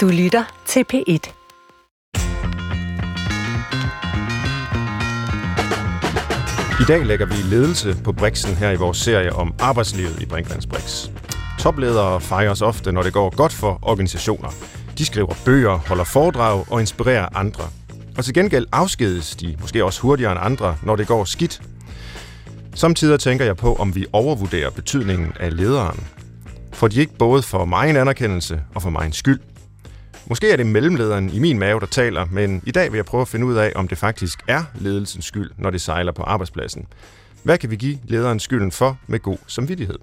Du lytter til P1. I dag lægger vi ledelse på Brixen her i vores serie om arbejdslivet i Brinklands Brix. Topledere fejres ofte, når det går godt for organisationer. De skriver bøger, holder foredrag og inspirerer andre. Og til gengæld afskedes de måske også hurtigere end andre, når det går skidt. Samtidig tænker jeg på, om vi overvurderer betydningen af lederen. For de ikke både for mig en anerkendelse og for mig en skyld. Måske er det mellemlederen i min mave, der taler, men i dag vil jeg prøve at finde ud af, om det faktisk er ledelsens skyld, når det sejler på arbejdspladsen. Hvad kan vi give lederen skylden for med god samvittighed?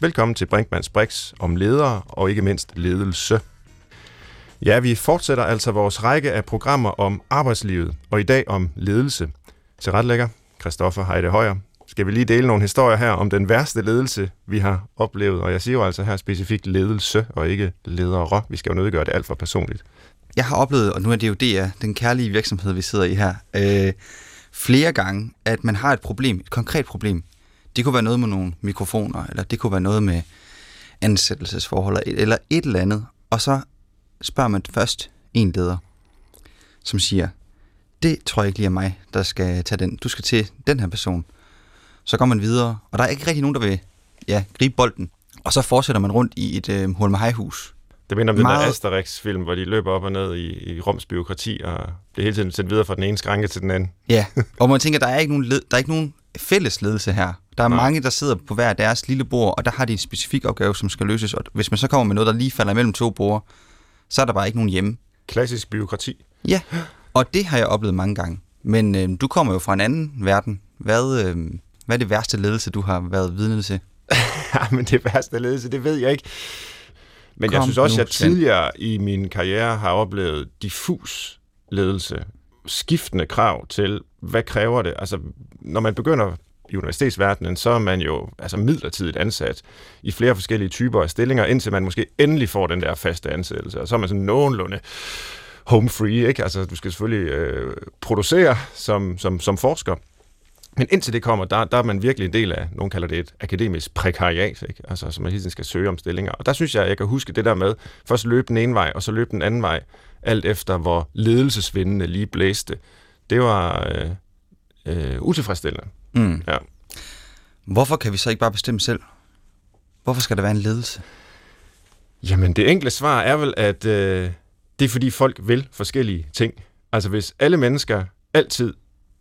Velkommen til Brinkmanns Brix om ledere og ikke mindst ledelse. Ja, vi fortsætter altså vores række af programmer om arbejdslivet, og i dag om ledelse. Til retlægger, Christoffer Heide Højer, skal vi lige dele nogle historier her om den værste ledelse, vi har oplevet. Og jeg siger jo altså her specifikt ledelse, og ikke ledere. Vi skal jo nødt gøre det alt for personligt. Jeg har oplevet, og nu er det jo det, den kærlige virksomhed, vi sidder i her, øh, flere gange, at man har et problem, et konkret problem. Det kunne være noget med nogle mikrofoner, eller det kunne være noget med ansættelsesforhold, eller et eller andet. Og så spørger man først en leder, som siger, det tror jeg ikke lige er mig, der skal tage den. Du skal til den her person så går man videre, og der er ikke rigtig nogen, der vil ja, gribe bolden. Og så fortsætter man rundt i et øh, hus. Det minder om Meget... den der Asterix-film, hvor de løber op og ned i, i Roms byråkrati, og det er hele tiden sendt videre fra den ene skranke til den anden. Ja, og man tænker, der er ikke nogen, led, der er ikke nogen fælles ledelse her. Der er Nej. mange, der sidder på hver deres lille bord, og der har de en specifik opgave, som skal løses. Og hvis man så kommer med noget, der lige falder imellem to bord, så er der bare ikke nogen hjemme. Klassisk byråkrati. Ja, og det har jeg oplevet mange gange. Men øh, du kommer jo fra en anden verden. Hvad, øh, hvad er det værste ledelse, du har været vidne til? ja, men det værste ledelse, det ved jeg ikke. Men Kom jeg synes også, at jeg tidligere i min karriere har oplevet diffus ledelse. Skiftende krav til, hvad kræver det? Altså, når man begynder i universitetsverdenen, så er man jo altså midlertidigt ansat i flere forskellige typer af stillinger, indtil man måske endelig får den der faste ansættelse. Og så er man sådan nogenlunde home free, ikke? Altså, du skal selvfølgelig øh, producere som, som, som forsker, men indtil det kommer, der, der er man virkelig en del af, nogen kalder det et akademisk prekariat, ikke? Altså, så man hele tiden skal søge om stillinger. Og der synes jeg, jeg kan huske det der med, først løbe den ene vej, og så løbe den anden vej, alt efter hvor ledelsesvindene lige blæste. Det var øh, øh, utilfredsstillende. Mm. Ja. Hvorfor kan vi så ikke bare bestemme selv? Hvorfor skal der være en ledelse? Jamen, det enkle svar er vel, at øh, det er fordi folk vil forskellige ting. Altså, hvis alle mennesker altid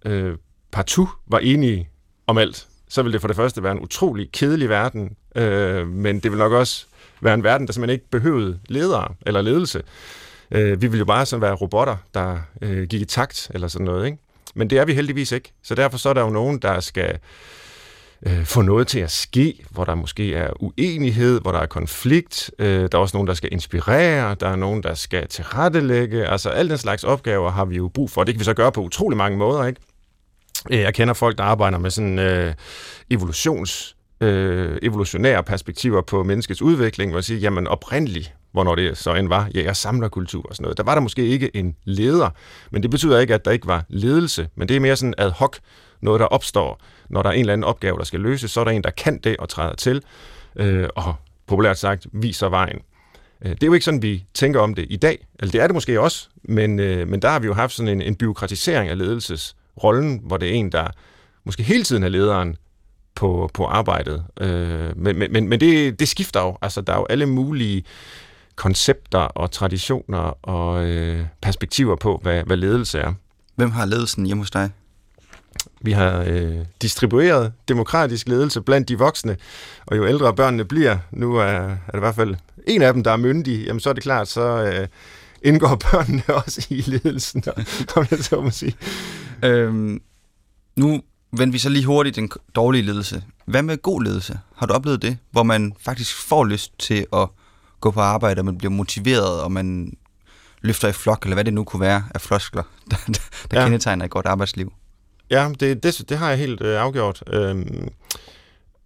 øh, partout var enige om alt, så ville det for det første være en utrolig kedelig verden, øh, men det vil nok også være en verden, der simpelthen ikke behøvede ledere eller ledelse. Øh, vi ville jo bare sådan være robotter, der øh, gik i takt eller sådan noget, ikke? Men det er vi heldigvis ikke. Så derfor så er der jo nogen, der skal øh, få noget til at ske, hvor der måske er uenighed, hvor der er konflikt. Øh, der er også nogen, der skal inspirere, der er nogen, der skal tilrettelægge. Altså alle den slags opgaver har vi jo brug for. Det kan vi så gøre på utrolig mange måder, ikke? Øh, jeg kender folk, der arbejder med sådan øh, evolutions, øh, evolutionære perspektiver på menneskets udvikling, hvor jeg siger, jamen oprindeligt, hvornår det så end var, ja, jeg samler kultur og sådan noget. Der var der måske ikke en leder, men det betyder ikke, at der ikke var ledelse, men det er mere sådan ad hoc, noget der opstår, når der er en eller anden opgave, der skal løses, så er der en, der kan det og træder til, øh, og populært sagt, viser vejen. Øh, det er jo ikke sådan, vi tænker om det i dag. Eller det er det måske også, men, øh, men der har vi jo haft sådan en, en byråkratisering af ledelses rollen, hvor det er en, der måske hele tiden er lederen på, på arbejdet. Øh, men men, men det, det skifter jo. Altså, der er jo alle mulige koncepter og traditioner og øh, perspektiver på, hvad, hvad ledelse er. Hvem har ledelsen hjemme hos dig? Vi har øh, distribueret demokratisk ledelse blandt de voksne, og jo ældre børnene bliver, nu er, er det i hvert fald en af dem, der er myndig, jamen så er det klart, så øh, indgår børnene også i ledelsen, om jeg så må sige. Øhm, nu vender vi så lige hurtigt den dårlige ledelse. Hvad med god ledelse? Har du oplevet det, hvor man faktisk får lyst til at gå på arbejde, og man bliver motiveret, og man løfter i flok, eller hvad det nu kunne være af floskler, der, der, der ja. kendetegner et godt arbejdsliv? Ja, det, det, det har jeg helt øh, afgjort. Øhm,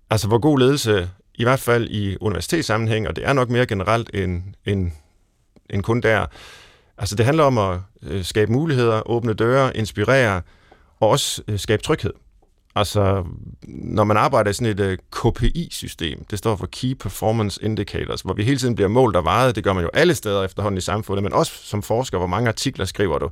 altså, hvor god ledelse, i hvert fald i universitetssammenhæng, og det er nok mere generelt end, end, end kun der, Altså det handler om at øh, skabe muligheder, åbne døre, inspirere og også øh, skabe tryghed. Altså, når man arbejder i sådan et øh, KPI-system, det står for Key Performance Indicators, hvor vi hele tiden bliver målt og vejet, det gør man jo alle steder efterhånden i samfundet, men også som forsker, hvor mange artikler skriver du?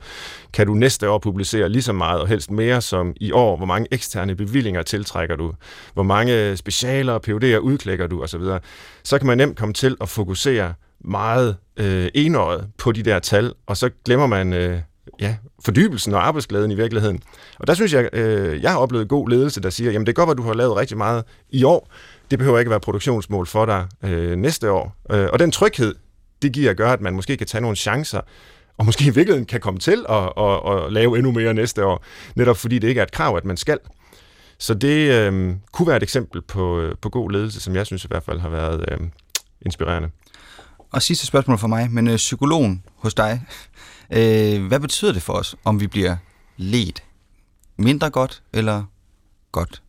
Kan du næste år publicere lige så meget, og helst mere som i år? Hvor mange eksterne bevillinger tiltrækker du? Hvor mange øh, specialer og PUD'er udklækker du? Og så, videre. så kan man nemt komme til at fokusere meget øh, enøjet på de der tal, og så glemmer man øh, ja, fordybelsen og arbejdsglæden i virkeligheden. Og der synes jeg, øh, jeg har oplevet god ledelse, der siger, jamen det er godt at du har lavet rigtig meget i år, det behøver ikke være produktionsmål for dig øh, næste år. Øh, og den tryghed, det giver at gøre, at man måske kan tage nogle chancer, og måske i virkeligheden kan komme til at, at, at lave endnu mere næste år, netop fordi det ikke er et krav, at man skal. Så det øh, kunne være et eksempel på, øh, på god ledelse, som jeg synes i hvert fald har været øh, inspirerende. Og sidste spørgsmål for mig, men øh, psykologen hos dig, øh, hvad betyder det for os, om vi bliver ledt mindre godt eller godt?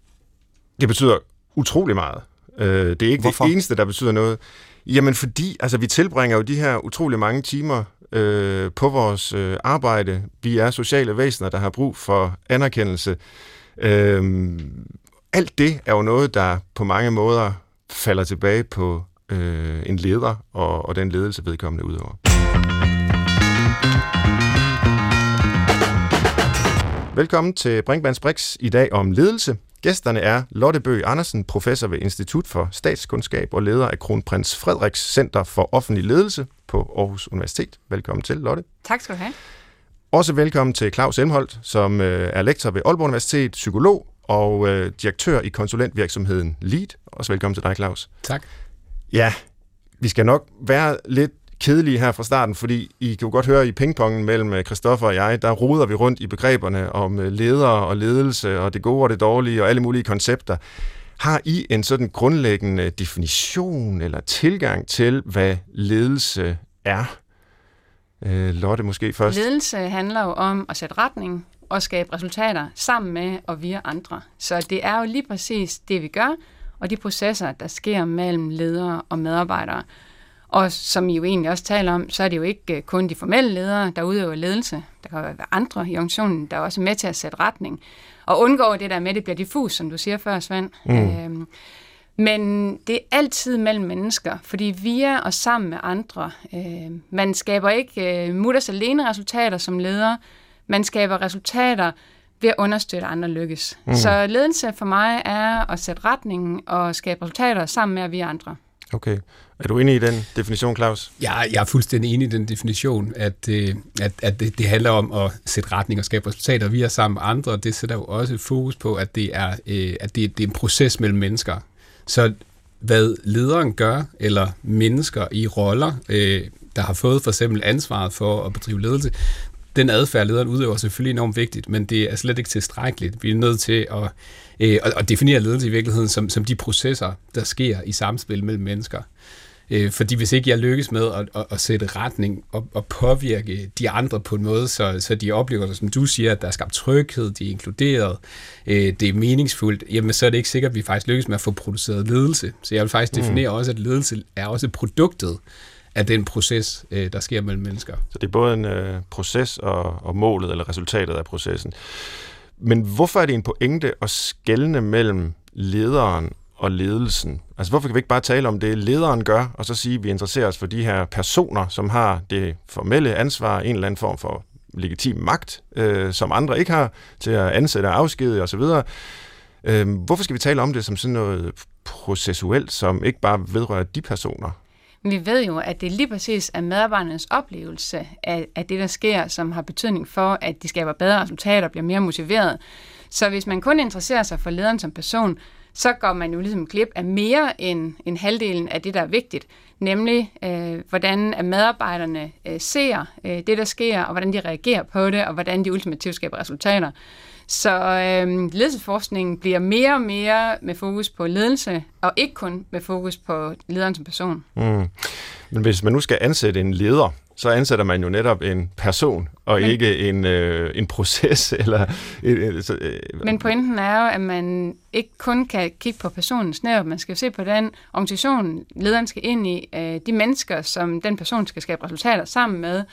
Det betyder utrolig meget. Øh, det er ikke Hvorfor? det eneste, der betyder noget. Jamen fordi, altså vi tilbringer jo de her utrolig mange timer øh, på vores øh, arbejde. Vi er sociale væsener, der har brug for anerkendelse. Øh, alt det er jo noget, der på mange måder falder tilbage på øh, en leder og, og den ledelse vedkommende udøver. Velkommen til Brinkmanns Brix i dag om ledelse. Gæsterne er Lotte Bøg Andersen, professor ved Institut for Statskundskab og leder af Kronprins Frederiks Center for Offentlig Ledelse på Aarhus Universitet. Velkommen til, Lotte. Tak skal du have. Også velkommen til Claus Elmholdt, som øh, er lektor ved Aalborg Universitet, psykolog og øh, direktør i konsulentvirksomheden LEAD. Også velkommen til dig, Claus. Tak. Ja, vi skal nok være lidt kedelige her fra starten, fordi I kan jo godt høre i pingpongen mellem øh, Christoffer og jeg, der roder vi rundt i begreberne om øh, ledere og ledelse og det gode og det dårlige og alle mulige koncepter. Har I en sådan grundlæggende definition eller tilgang til, hvad ledelse er? Øh, Lotte måske først. Ledelse handler jo om at sætte retning og skabe resultater sammen med og via andre. Så det er jo lige præcis det, vi gør, og de processer, der sker mellem ledere og medarbejdere. Og som I jo egentlig også taler om, så er det jo ikke øh, kun de formelle ledere, der udøver ledelse. Der kan jo være andre i organisationen, der er også med til at sætte retning. Og undgå det der med, at det bliver diffus, som du siger før, Svend. Mm. Øhm, men det er altid mellem mennesker, fordi vi er og sammen med andre. Øh, man skaber ikke øh, mutters alene resultater som leder. Man skaber resultater ved at understøtte andre lykkes. Mm. Så ledelse for mig er at sætte retningen og skabe resultater sammen med at vi andre. Okay. Er du enig i den definition, Claus? Jeg, jeg er fuldstændig enig i den definition, at, øh, at, at det, det handler om at sætte retning og skabe resultater. Vi er sammen med andre, og det sætter jo også fokus på, at det er, øh, at det, det er en proces mellem mennesker. Så hvad lederen gør, eller mennesker i roller, øh, der har fået for eksempel ansvaret for at bedrive ledelse, den adfærd, lederen udøver, er selvfølgelig enormt vigtigt, men det er slet ikke tilstrækkeligt. Vi er nødt til at, øh, at, definere ledelse i virkeligheden som, som de processer, der sker i samspil mellem mennesker. Øh, fordi hvis ikke jeg lykkes med at, at, at sætte retning og, og påvirke de andre på en måde, så, så de oplever, som du siger, at der er skabt tryghed, de er inkluderet, øh, det er meningsfuldt, jamen så er det ikke sikkert, at vi faktisk lykkes med at få produceret ledelse. Så jeg vil faktisk mm. definere også, at ledelse er også produktet af den proces, øh, der sker mellem mennesker. Så det er både en øh, proces og, og målet eller resultatet af processen. Men hvorfor er det en pointe at skelne mellem lederen og ledelsen? Altså hvorfor kan vi ikke bare tale om det, lederen gør, og så sige, at vi interesserer os for de her personer, som har det formelle ansvar, en eller anden form for legitim magt, øh, som andre ikke har, til at ansætte og afskedige osv. Øh, hvorfor skal vi tale om det som sådan noget processuelt, som ikke bare vedrører de personer? Vi ved jo, at det lige præcis er medarbejdernes oplevelse af, af det, der sker, som har betydning for, at de skaber bedre resultater og bliver mere motiveret. Så hvis man kun interesserer sig for lederen som person, så går man jo ligesom glip af mere end, end halvdelen af det, der er vigtigt, nemlig øh, hvordan at medarbejderne øh, ser øh, det, der sker, og hvordan de reagerer på det, og hvordan de ultimativt skaber resultater. Så øh, ledelsesforskningen bliver mere og mere med fokus på ledelse, og ikke kun med fokus på lederen som person. Mm. Men hvis man nu skal ansætte en leder, så ansætter man jo netop en person, og Men, ikke en, øh, en proces. Eller, øh, så, øh. Men pointen er jo, at man ikke kun kan kigge på personen snævert, man skal se på den organisation, lederen skal ind i, øh, de mennesker, som den person skal skabe resultater sammen med,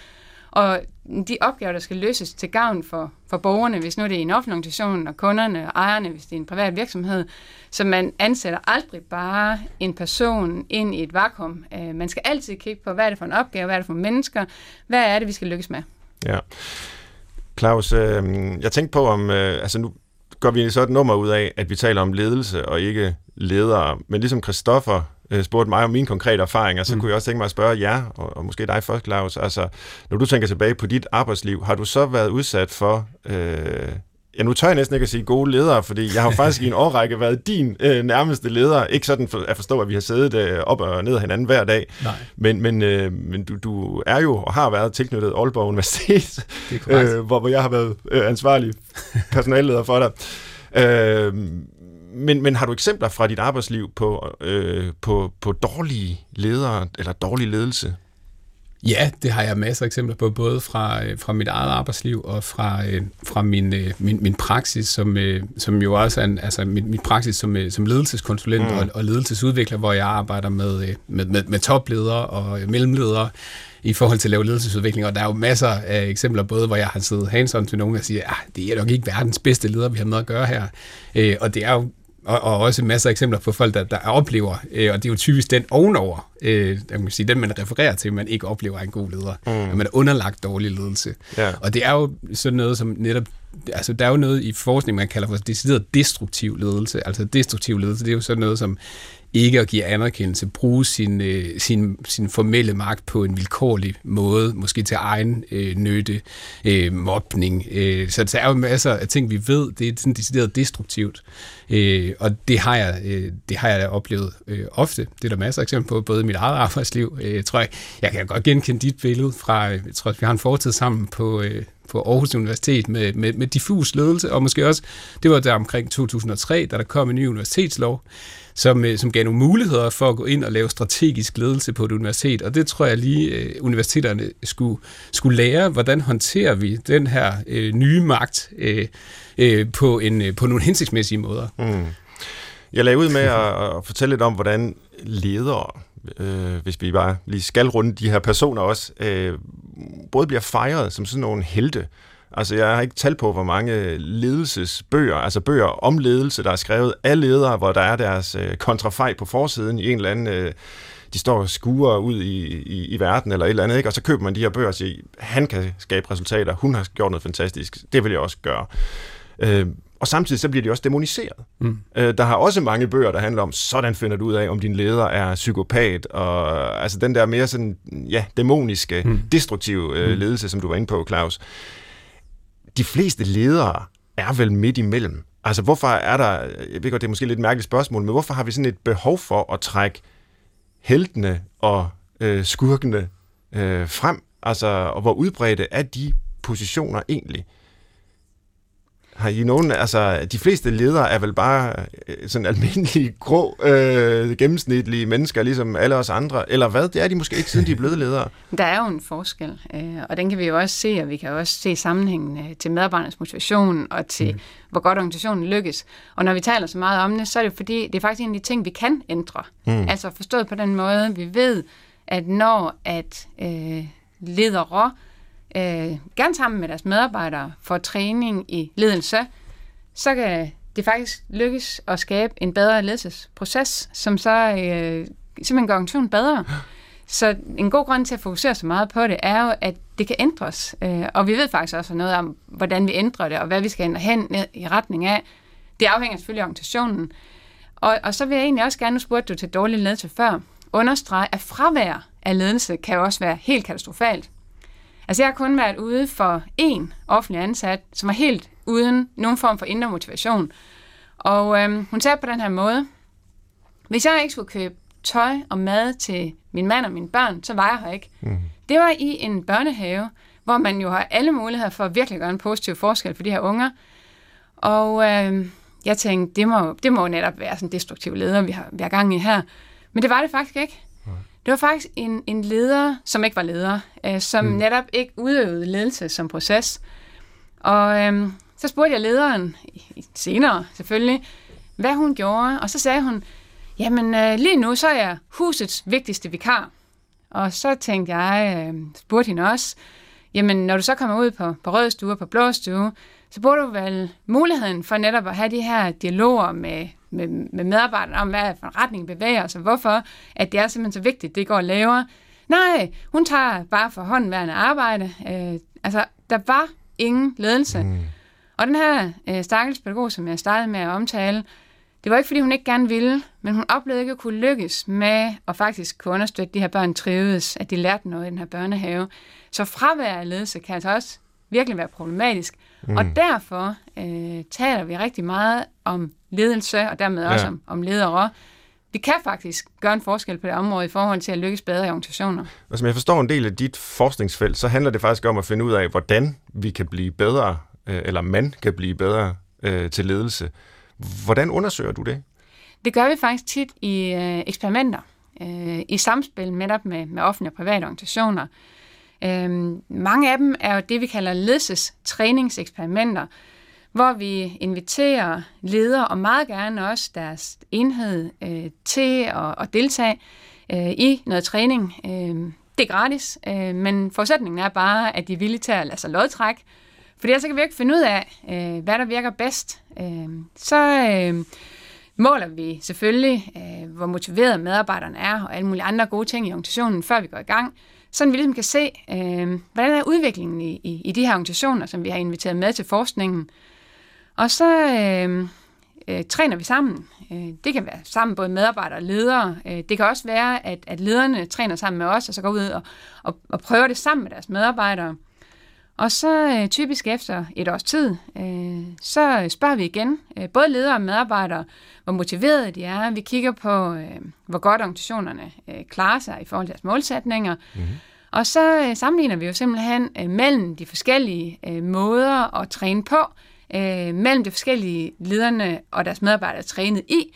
og de opgaver, der skal løses til gavn for, for borgerne, hvis nu det er en offentlig organisation, og kunderne og ejerne, hvis det er en privat virksomhed. Så man ansætter aldrig bare en person ind i et vakuum. Øh, man skal altid kigge på, hvad er det for en opgave, hvad er det for mennesker, hvad er det, vi skal lykkes med. Ja. Claus, øh, jeg tænkte på, om øh, altså nu går vi så et nummer ud af, at vi taler om ledelse og ikke ledere. Men ligesom Christoffer øh, spurgte mig om mine konkrete erfaringer, så mm. kunne jeg også tænke mig at spørge jer, og, og måske dig først, Claus. Altså, når du tænker tilbage på dit arbejdsliv, har du så været udsat for øh, ja, nu tør jeg næsten ikke at sige gode ledere, fordi jeg har faktisk i en årrække været din øh, nærmeste leder. Ikke sådan for, at forstå, at vi har siddet øh, op og ned af hinanden hver dag, Nej. men, men, øh, men du, du er jo og har været tilknyttet Aalborg Universitet, øh, hvor, hvor jeg har været øh, ansvarlig personalleder for dig. Øh, men, men har du eksempler fra dit arbejdsliv på, øh, på, på dårlige ledere eller dårlig ledelse? Ja, det har jeg masser af eksempler på, både fra, øh, fra mit eget arbejdsliv og fra, øh, fra min, øh, min, min praksis, som, som jo også er en, altså min, min praksis som, som ledelseskonsulent mm. og, og ledelsesudvikler, hvor jeg arbejder med, med, med, med topledere og mellemledere i forhold til at lave ledelsesudvikling, og der er jo masser af eksempler, både hvor jeg har siddet hands til nogen, der siger, at ah, det er nok ikke verdens bedste leder, vi har med at gøre her. og det er jo og, og også masser af eksempler på folk, der, der oplever, øh, og det er jo typisk den ovenover, øh, man sige, den man refererer til, man ikke oplever en god leder, mm. at man er underlagt dårlig ledelse. Yeah. Og det er jo sådan noget, som netop altså der er jo noget i forskning, man kalder for decideret destruktiv ledelse. Altså destruktiv ledelse, det er jo sådan noget som ikke at give anerkendelse, bruge sin, øh, sin, sin formelle magt på en vilkårlig måde, måske til egen øh, nytte, øh, mobning. Øh, så der er jo masser af ting, vi ved, det er sådan decideret destruktivt. Øh, og det har jeg, øh, det har jeg da oplevet øh, ofte. Det er der masser af eksempler på, både i mit eget arbejdsliv. Øh, tror, jeg, jeg kan godt genkende dit billede fra, øh, jeg tror, vi har en fortid sammen på, øh, på Aarhus Universitet med, med, med diffus ledelse, og måske også, det var der omkring 2003, da der kom en ny universitetslov, som, øh, som gav nogle muligheder for at gå ind og lave strategisk ledelse på et universitet. Og det tror jeg lige, øh, universiteterne skulle, skulle lære, hvordan håndterer vi den her øh, nye magt øh, øh, på, en, øh, på nogle hensigtsmæssige måder. Mm. Jeg lagde ud med at, at fortælle lidt om, hvordan ledere, øh, hvis vi bare lige skal runde de her personer også, øh, både bliver fejret som sådan nogle helte, Altså, jeg har ikke talt på, hvor mange ledelsesbøger, altså bøger om ledelse, der er skrevet af ledere, hvor der er deres øh, kontrafej på forsiden i en eller anden... Øh, de står og skuer ud i, i, i verden eller et eller andet, ikke? og så køber man de her bøger og siger, han kan skabe resultater, hun har gjort noget fantastisk, det vil jeg også gøre. Øh, og samtidig så bliver de også demoniseret. Mm. Øh, der har også mange bøger, der handler om, sådan finder du ud af, om din leder er psykopat, og altså den der mere sådan, ja, dæmoniske, mm. destruktive øh, mm. ledelse, som du var inde på, Claus de fleste ledere er vel midt imellem. Altså, hvorfor er der, jeg ved godt, det er måske lidt et mærkeligt spørgsmål, men hvorfor har vi sådan et behov for at trække heltene og øh, skurkene øh, frem? Altså, og hvor udbredte er de positioner egentlig? Har I nogen, altså de fleste ledere er vel bare øh, sådan almindelige, grå, øh, gennemsnitlige mennesker, ligesom alle os andre, eller hvad? Det er de måske ikke, siden de er blevet ledere. Der er jo en forskel, øh, og den kan vi jo også se, og vi kan også se sammenhængen øh, til medarbejdernes motivation og til, mm. hvor godt organisationen lykkes. Og når vi taler så meget om det, så er det fordi, det er faktisk en af de ting, vi kan ændre. Mm. Altså forstået på den måde, vi ved, at når at øh, ledere øh, gerne sammen med deres medarbejdere får træning i ledelse, så kan det faktisk lykkes at skabe en bedre ledelsesproces, som så øh, simpelthen gør organisationen bedre. Så en god grund til at fokusere så meget på det, er jo, at det kan ændres. Øh, og vi ved faktisk også noget om, hvordan vi ændrer det, og hvad vi skal ændre hen i retning af. Det afhænger selvfølgelig af organisationen. Og, og så vil jeg egentlig også gerne, nu spurgte du til dårlig ledelse før, understrege, at fravær af ledelse kan jo også være helt katastrofalt. Altså jeg har kun været ude for én offentlig ansat, som var helt uden nogen form for indre motivation. Og øhm, hun sagde på den her måde, hvis jeg ikke skulle købe tøj og mad til min mand og mine børn, så var jeg her ikke. Mm. Det var i en børnehave, hvor man jo har alle muligheder for at virkelig gøre en positiv forskel for de her unger. Og øhm, jeg tænkte, det må, det må netop være sådan en destruktiv leder, vi har, vi har gang i her. Men det var det faktisk ikke. Det var faktisk en, en leder, som ikke var leder, øh, som mm. netop ikke udøvede ledelse som proces. Og øh, så spurgte jeg lederen, senere selvfølgelig, hvad hun gjorde, og så sagde hun, jamen øh, lige nu så er jeg husets vigtigste vikar. Og så tænkte jeg, øh, spurgte hende også, jamen når du så kommer ud på, på rød stue på blå stue, så bruger du vel muligheden for netop at have de her dialoger med, med, med medarbejderne om, hvad for en retning bevæger os, og hvorfor at det er simpelthen så vigtigt, det går og laver. Nej, hun tager bare for håndværende arbejde. Øh, altså, der var ingen ledelse. Mm. Og den her øh, stakkels pædagog, som jeg startede med at omtale, det var ikke, fordi hun ikke gerne ville, men hun oplevede ikke at kunne lykkes med at faktisk kunne understøtte, at de her børn trivedes, at de lærte noget i den her børnehave. Så fravær af ledelse kan altså også virkelig være problematisk. Mm. Og derfor øh, taler vi rigtig meget om ledelse, og dermed ja. også om, om ledere. Vi kan faktisk gøre en forskel på det område i forhold til at lykkes bedre i organisationer. Og som jeg forstår en del af dit forskningsfelt, så handler det faktisk om at finde ud af, hvordan vi kan blive bedre, øh, eller man kan blive bedre øh, til ledelse. Hvordan undersøger du det? Det gør vi faktisk tit i øh, eksperimenter, øh, i samspil netop med, med offentlige og private organisationer. Øhm, mange af dem er jo det, vi kalder ledelsestræningseksperimenter, hvor vi inviterer ledere og meget gerne også deres enhed øh, til at, at deltage øh, i noget træning. Øh, det er gratis, øh, men forudsætningen er bare, at de er villige til at lade sig lodtrække, fordi ellers kan vi ikke finde ud af, øh, hvad der virker bedst. Øh, så øh, måler vi selvfølgelig, øh, hvor motiverede medarbejderne er, og alle mulige andre gode ting i organisationen, før vi går i gang. Så vi ligesom kan se, øh, hvordan er udviklingen i, i, i de her organisationer, som vi har inviteret med til forskningen. Og så øh, øh, træner vi sammen. Øh, det kan være sammen både medarbejdere og ledere. Øh, det kan også være, at, at lederne træner sammen med os, og så går ud og, og, og prøver det sammen med deres medarbejdere. Og så øh, typisk efter et års tid, øh, så spørger vi igen, øh, både ledere og medarbejdere, hvor motiverede de er. Vi kigger på, øh, hvor godt organisationerne øh, klarer sig i forhold til deres målsætninger. Mm-hmm. Og så øh, sammenligner vi jo simpelthen øh, mellem de forskellige øh, måder at træne på, øh, mellem de forskellige lederne og deres medarbejdere trænet i.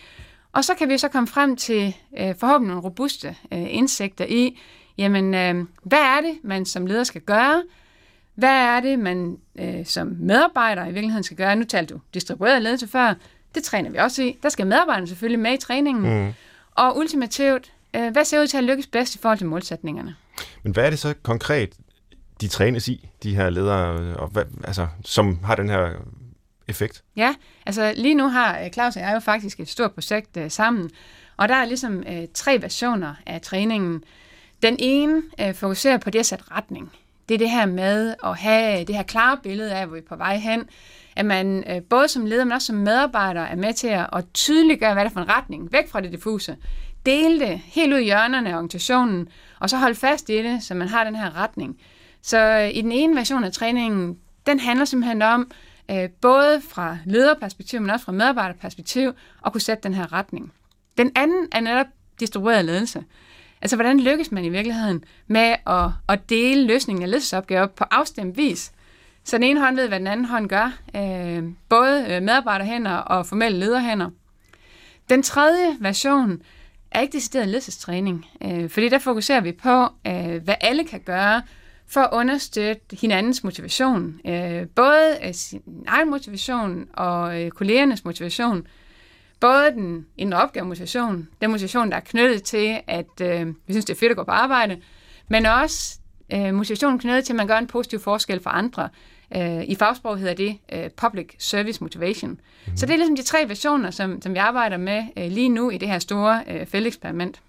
Og så kan vi så komme frem til øh, forhåbentlig nogle robuste øh, indsigter i, jamen, øh, hvad er det, man som leder skal gøre, hvad er det, man øh, som medarbejder i virkeligheden skal gøre? Nu talte du distribueret ledelse før. Det træner vi også i. Der skal medarbejderne selvfølgelig med i træningen. Mm. Og ultimativt, øh, hvad ser ud til at lykkes bedst i forhold til målsætningerne? Men hvad er det så konkret, de trænes i, de her ledere, og hvad, altså, som har den her effekt? Ja, altså lige nu har øh, Claus og jeg jo faktisk et stort projekt øh, sammen, og der er ligesom øh, tre versioner af træningen. Den ene øh, fokuserer på det at sætte retning det er det her med at have det her klare billede af, hvor vi er på vej hen, at man øh, både som leder, men også som medarbejder er med til at, tydeliggøre, hvad det er for en retning, væk fra det diffuse. Dele det helt ud i hjørnerne af organisationen, og så holde fast i det, så man har den her retning. Så øh, i den ene version af træningen, den handler simpelthen om, øh, både fra lederperspektiv, men også fra medarbejderperspektiv, at kunne sætte den her retning. Den anden er netop distribueret ledelse. Altså, hvordan lykkes man i virkeligheden med at, at dele løsningen af ledelsesopgaver på afstemt vis? Så den ene hånd ved, hvad den anden hånd gør. Øh, både øh, medarbejderhænder og formelle lederhænder. Den tredje version er ikke decideret ledelsestræning, øh, fordi der fokuserer vi på, øh, hvad alle kan gøre for at understøtte hinandens motivation. Øh, både øh, sin egen motivation og øh, kollegernes motivation både den indre opgave motivation, den motivation, der er knyttet til, at øh, vi synes, det er fedt at gå på arbejde, men også øh, motivationen knyttet til, at man gør en positiv forskel for andre. Øh, I fagsprog hedder det øh, Public Service Motivation. Mm-hmm. Så det er ligesom de tre versioner, som, som vi arbejder med øh, lige nu i det her store øh, felteksperiment.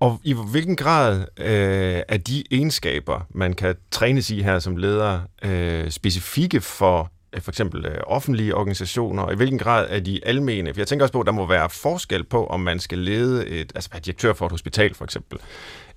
Og i hvilken grad øh, er de egenskaber, man kan trænes i her som leder, øh, specifikke for for eksempel øh, offentlige organisationer, og i hvilken grad er de almene? For jeg tænker også på, at der må være forskel på, om man skal lede et, altså være direktør for et hospital for eksempel,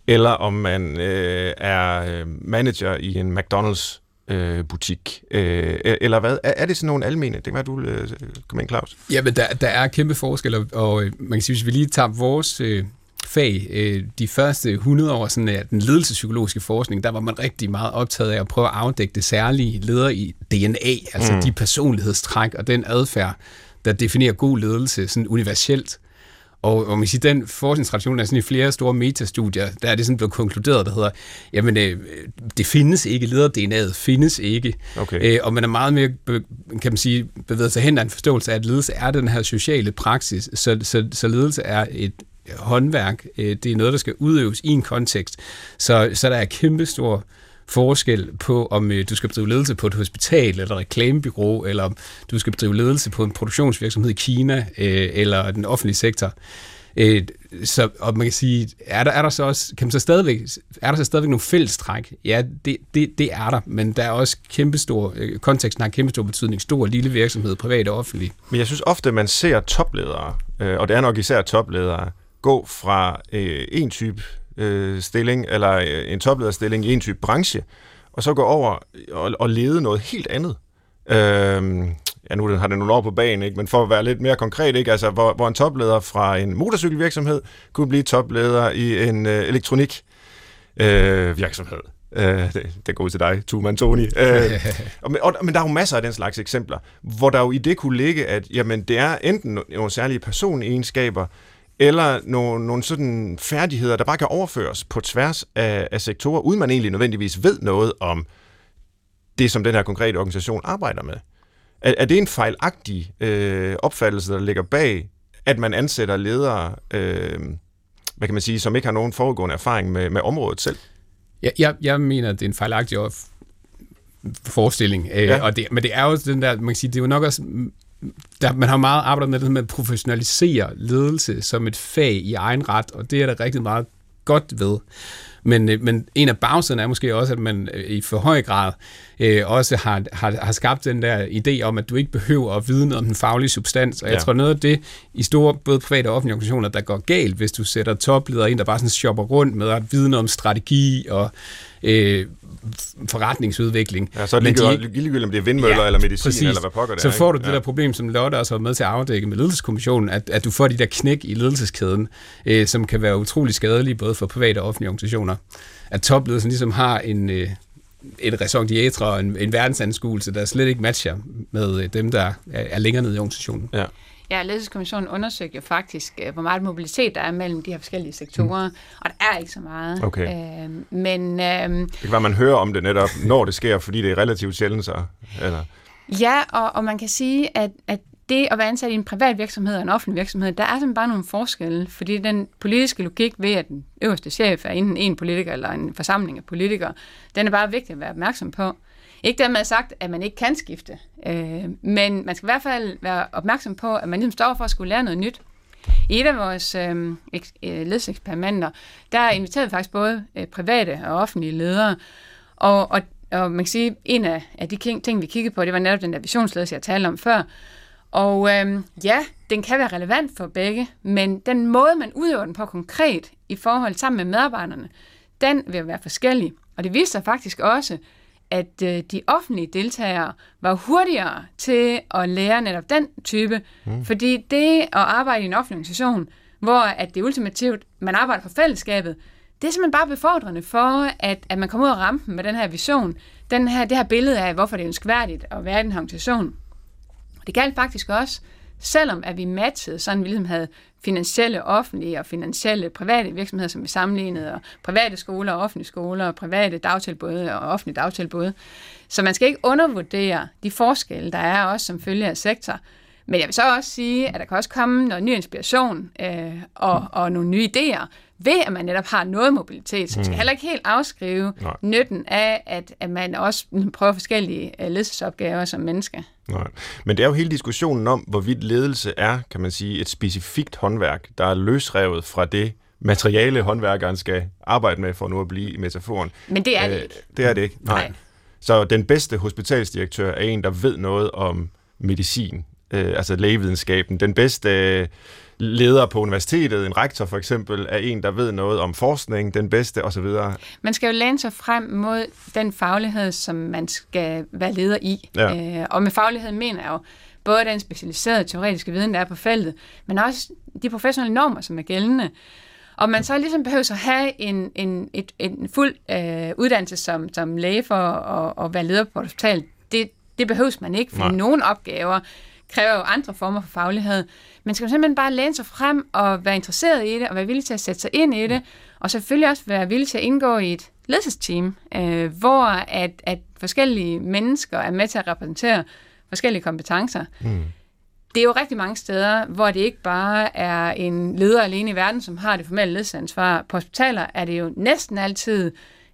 eller om man øh, er øh, manager i en McDonald's øh, butik, øh, e-, eller hvad? Er, er det sådan nogle almene? Det kan være, du øh, kommer ind, Claus. Jamen, der, der er kæmpe forskel, og, og øh, man kan sige, hvis vi lige tager vores øh, fag. Øh, de første 100 år sådan, af den ledelsespsykologiske forskning, der var man rigtig meget optaget af at prøve at afdække det særlige leder i DNA, altså mm. de personlighedstræk og den adfærd, der definerer god ledelse sådan universelt. Og, og man siger, den forskningstradition er sådan i flere store metastudier, der er det sådan blevet konkluderet, der hedder, jamen øh, det findes ikke, leder-DNA'et findes ikke. Okay. Øh, og man er meget mere, kan man sige, bevæget sig hen af en forståelse af, at ledelse er den her sociale praksis, så, så, så ledelse er et håndværk. Øh, det er noget, der skal udøves i en kontekst. Så, så der er kæmpestor forskel på, om øh, du skal bedrive ledelse på et hospital, eller et reklamebyrå, eller om du skal bedrive ledelse på en produktionsvirksomhed i Kina, øh, eller den offentlige sektor. Øh, så, og man kan sige, er der, er der så også, kan man så stadigvæk, er der så stadigvæk nogle fællestræk? Ja, det, det, det er der, men der er også kæmpestor, øh, konteksten har kæmpestor betydning, stor lille virksomhed, privat og offentlig. Men jeg synes ofte, man ser topledere, øh, og det er nok især topledere, gå fra øh, en type øh, stilling, eller øh, en toplederstilling i en type branche, og så gå over og, og lede noget helt andet. Øh, ja, nu har det nogle år på banen, ikke? men for at være lidt mere konkret, ikke? Altså, hvor, hvor en topleder fra en motorcykelvirksomhed kunne blive topleder i en øh, elektronik øh, virksomhed. Øh, det, det går ud til dig, Tuman Tony. Øh, og, og, men der er jo masser af den slags eksempler, hvor der jo i det kunne ligge, at jamen, det er enten nogle særlige personegenskaber, eller nogle, nogle sådan færdigheder, der bare kan overføres på tværs af, af sektorer, uden man egentlig nødvendigvis ved noget om det, som den her konkrete organisation arbejder med. Er, er det en fejlagtig øh, opfattelse, der ligger bag, at man ansætter ledere, øh, hvad kan man sige, som ikke har nogen foregående erfaring med, med området selv? Jeg, jeg, jeg mener, at det er en fejlagtig forestilling. Øh, ja. og det, men det er jo den der, man kan sige, det er jo nok også der, man har meget arbejdet med det med at professionalisere ledelse som et fag i egen ret, og det er der rigtig meget godt ved. Men, øh, men en af bagsiderne er måske også, at man øh, i for høj grad øh, også har, har, har skabt den der idé om, at du ikke behøver at vide noget om den faglige substans. Og jeg ja. tror noget af det i store, både private og offentlige organisationer, der går galt, hvis du sætter topledere ind, der bare sådan shopper rundt med at vide noget om strategi og øh, forretningsudvikling. Ja, så er det ligegyldigt, om det er vindmøller ja, eller medicin, præcis. eller hvad pokker det Så er, får du det der problem, som Lotte også har med til at afdække med ledelseskommissionen, at, at du får de der knæk i ledelseskæden, øh, som kan være utrolig skadelige, både for private og offentlige organisationer. At topledelsen ligesom har en, øh, et raison d'etre og en, en verdensanskuelse, der slet ikke matcher med øh, dem, der er, er længere nede i organisationen. Ja. Ja, ledelseskommissionen undersøgte jo faktisk, øh, hvor meget mobilitet der er mellem de her forskellige sektorer, mm. og der er ikke så meget. Okay. Øh, men, øh, det kan være, man hører om det netop, når det sker, fordi det er relativt sjældent så. Eller? Ja, og, og man kan sige, at, at det at være ansat i en privat virksomhed og en offentlig virksomhed, der er simpelthen bare nogle forskelle, fordi den politiske logik ved, at den øverste chef er enten en politiker eller en forsamling af politikere, den er bare vigtig at være opmærksom på. Ikke dermed sagt, at man ikke kan skifte, øh, men man skal i hvert fald være opmærksom på, at man ligesom står for at skulle lære noget nyt. I et af vores øh, øh ledseksperimenter, der inviterede vi faktisk både øh, private og offentlige ledere, og, og, og man kan sige, en af, af de ting, vi kiggede på, det var netop den der visionsledelse, jeg talte om før, og øh, ja, den kan være relevant for begge, men den måde, man udøver den på konkret i forhold sammen med medarbejderne, den vil være forskellig. Og det viser sig faktisk også, at øh, de offentlige deltagere var hurtigere til at lære netop den type, mm. fordi det at arbejde i en offentlig organisation, hvor at det ultimativt, man arbejder for fællesskabet, det er simpelthen bare befordrende for, at, at man kommer ud af rampen med den her vision, den her, det her billede af, hvorfor det er ønskværdigt at være i den her organisation. Det galt faktisk også, selvom at vi matchede, sådan vi ligesom havde finansielle offentlige og finansielle private virksomheder, som vi sammenlignede, og private skoler og offentlige skoler, og private dagtilbud og offentlige dagtilbud. Så man skal ikke undervurdere de forskelle, der er også som følge af sektor. Men jeg vil så også sige, at der kan også komme noget ny inspiration øh, og, og nogle nye idéer, ved at man netop har noget mobilitet. Så man skal mm. heller ikke helt afskrive Nej. nytten af, at, at man også prøver forskellige uh, ledelsesopgaver som menneske. Nej. Men det er jo hele diskussionen om, hvorvidt ledelse er, kan man sige, et specifikt håndværk, der er løsrevet fra det materiale, håndværkeren skal arbejde med, for nu at blive i metaforen. Men det er det ikke. Det er det ikke. Nej. Nej. Så den bedste hospitalsdirektør er en, der ved noget om medicin, øh, altså lægevidenskaben. Den bedste øh, leder på universitetet, en rektor for eksempel, er en, der ved noget om forskning, den bedste osv. Man skal jo læne sig frem mod den faglighed, som man skal være leder i. Ja. Øh, og med faglighed mener jeg jo både den specialiserede teoretiske viden, der er på feltet, men også de professionelle normer, som er gældende. Og man så ligesom behøver at have en, en, et, en fuld øh, uddannelse som, som læge for at, at være leder på et hospital, det, det behøves man ikke, for Nej. nogle opgaver kræver jo andre former for faglighed. Man skal jo simpelthen bare læne sig frem og være interesseret i det, og være villig til at sætte sig ind i det, og selvfølgelig også være villig til at indgå i et ledelsesteam, øh, hvor at, at forskellige mennesker er med til at repræsentere forskellige kompetencer. Mm. Det er jo rigtig mange steder, hvor det ikke bare er en leder alene i verden, som har det formelle ledelsesansvar. På hospitaler er det jo næsten altid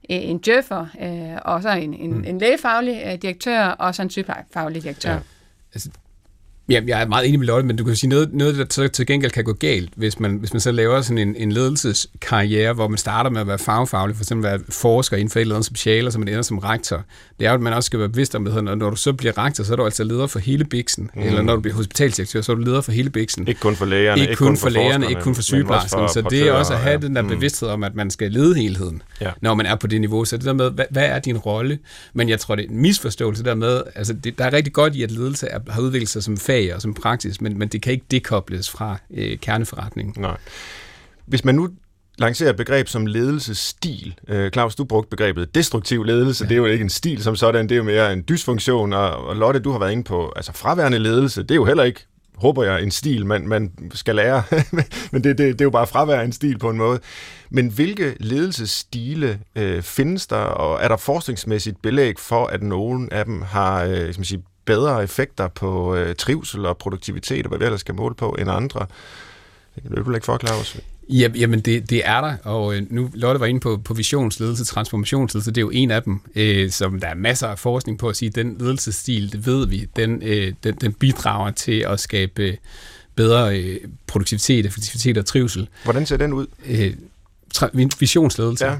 en djøffer, øh, og så en, en, mm. en lægefaglig øh, direktør, og så en sygeplejefaglig direktør. Ja. Altså, Ja, jeg er meget enig med Lotte, men du kan sige noget, noget der til, til gengæld kan gå galt, hvis man, hvis man så laver sådan en, en ledelseskarriere, hvor man starter med at være fagfaglig, for eksempel være forsker inden for et eller andet speciale, og så man ender som rektor. Det er jo, at man også skal være bevidst om, at når du så bliver rektor, så er du altså leder for hele biksen. Mm. Eller når du bliver hospitalsdirektør, så er du leder for hele biksen. Ikke kun for lægerne, ikke, kun, kun for, for lægerne, ikke kun for sygeplejerskerne. Så det er også at have ja. den der mm. bevidsthed om, at man skal lede helheden, ja. når man er på det niveau. Så det der med, hvad, hvad er din rolle? Men jeg tror, det er en misforståelse der med, altså det, der er rigtig godt i, at ledelse er, har udviklet sig som fag og som praksis, men, men det kan ikke dekobles fra øh, kerneforretningen. Nej. Hvis man nu lancerer et begreb som ledelsesstil. Øh, Claus, du brugte begrebet destruktiv ledelse. Ja. Det er jo ikke en stil som sådan, det er jo mere en dysfunktion. Og, og Lotte, du har været inde på altså fraværende ledelse. Det er jo heller ikke, håber jeg, en stil, man, man skal lære. Men det, det, det er jo bare fravær en stil på en måde. Men hvilke ledelsesstile øh, findes der, og er der forskningsmæssigt belæg for, at nogen af dem har øh, skal man sige, bedre effekter på øh, trivsel og produktivitet, og hvad vi ellers skal måle på, end andre. Det kan du ikke forklare os. Ja, jamen, det, det er der, og øh, nu Lotte var inde på, på visionsledelse, transformationsledelse, det er jo en af dem, øh, som der er masser af forskning på at sige, den ledelsesstil, det ved vi, den, øh, den, den bidrager til at skabe bedre øh, produktivitet, effektivitet og trivsel. Hvordan ser den ud? Øh, visionsledelse. Ja.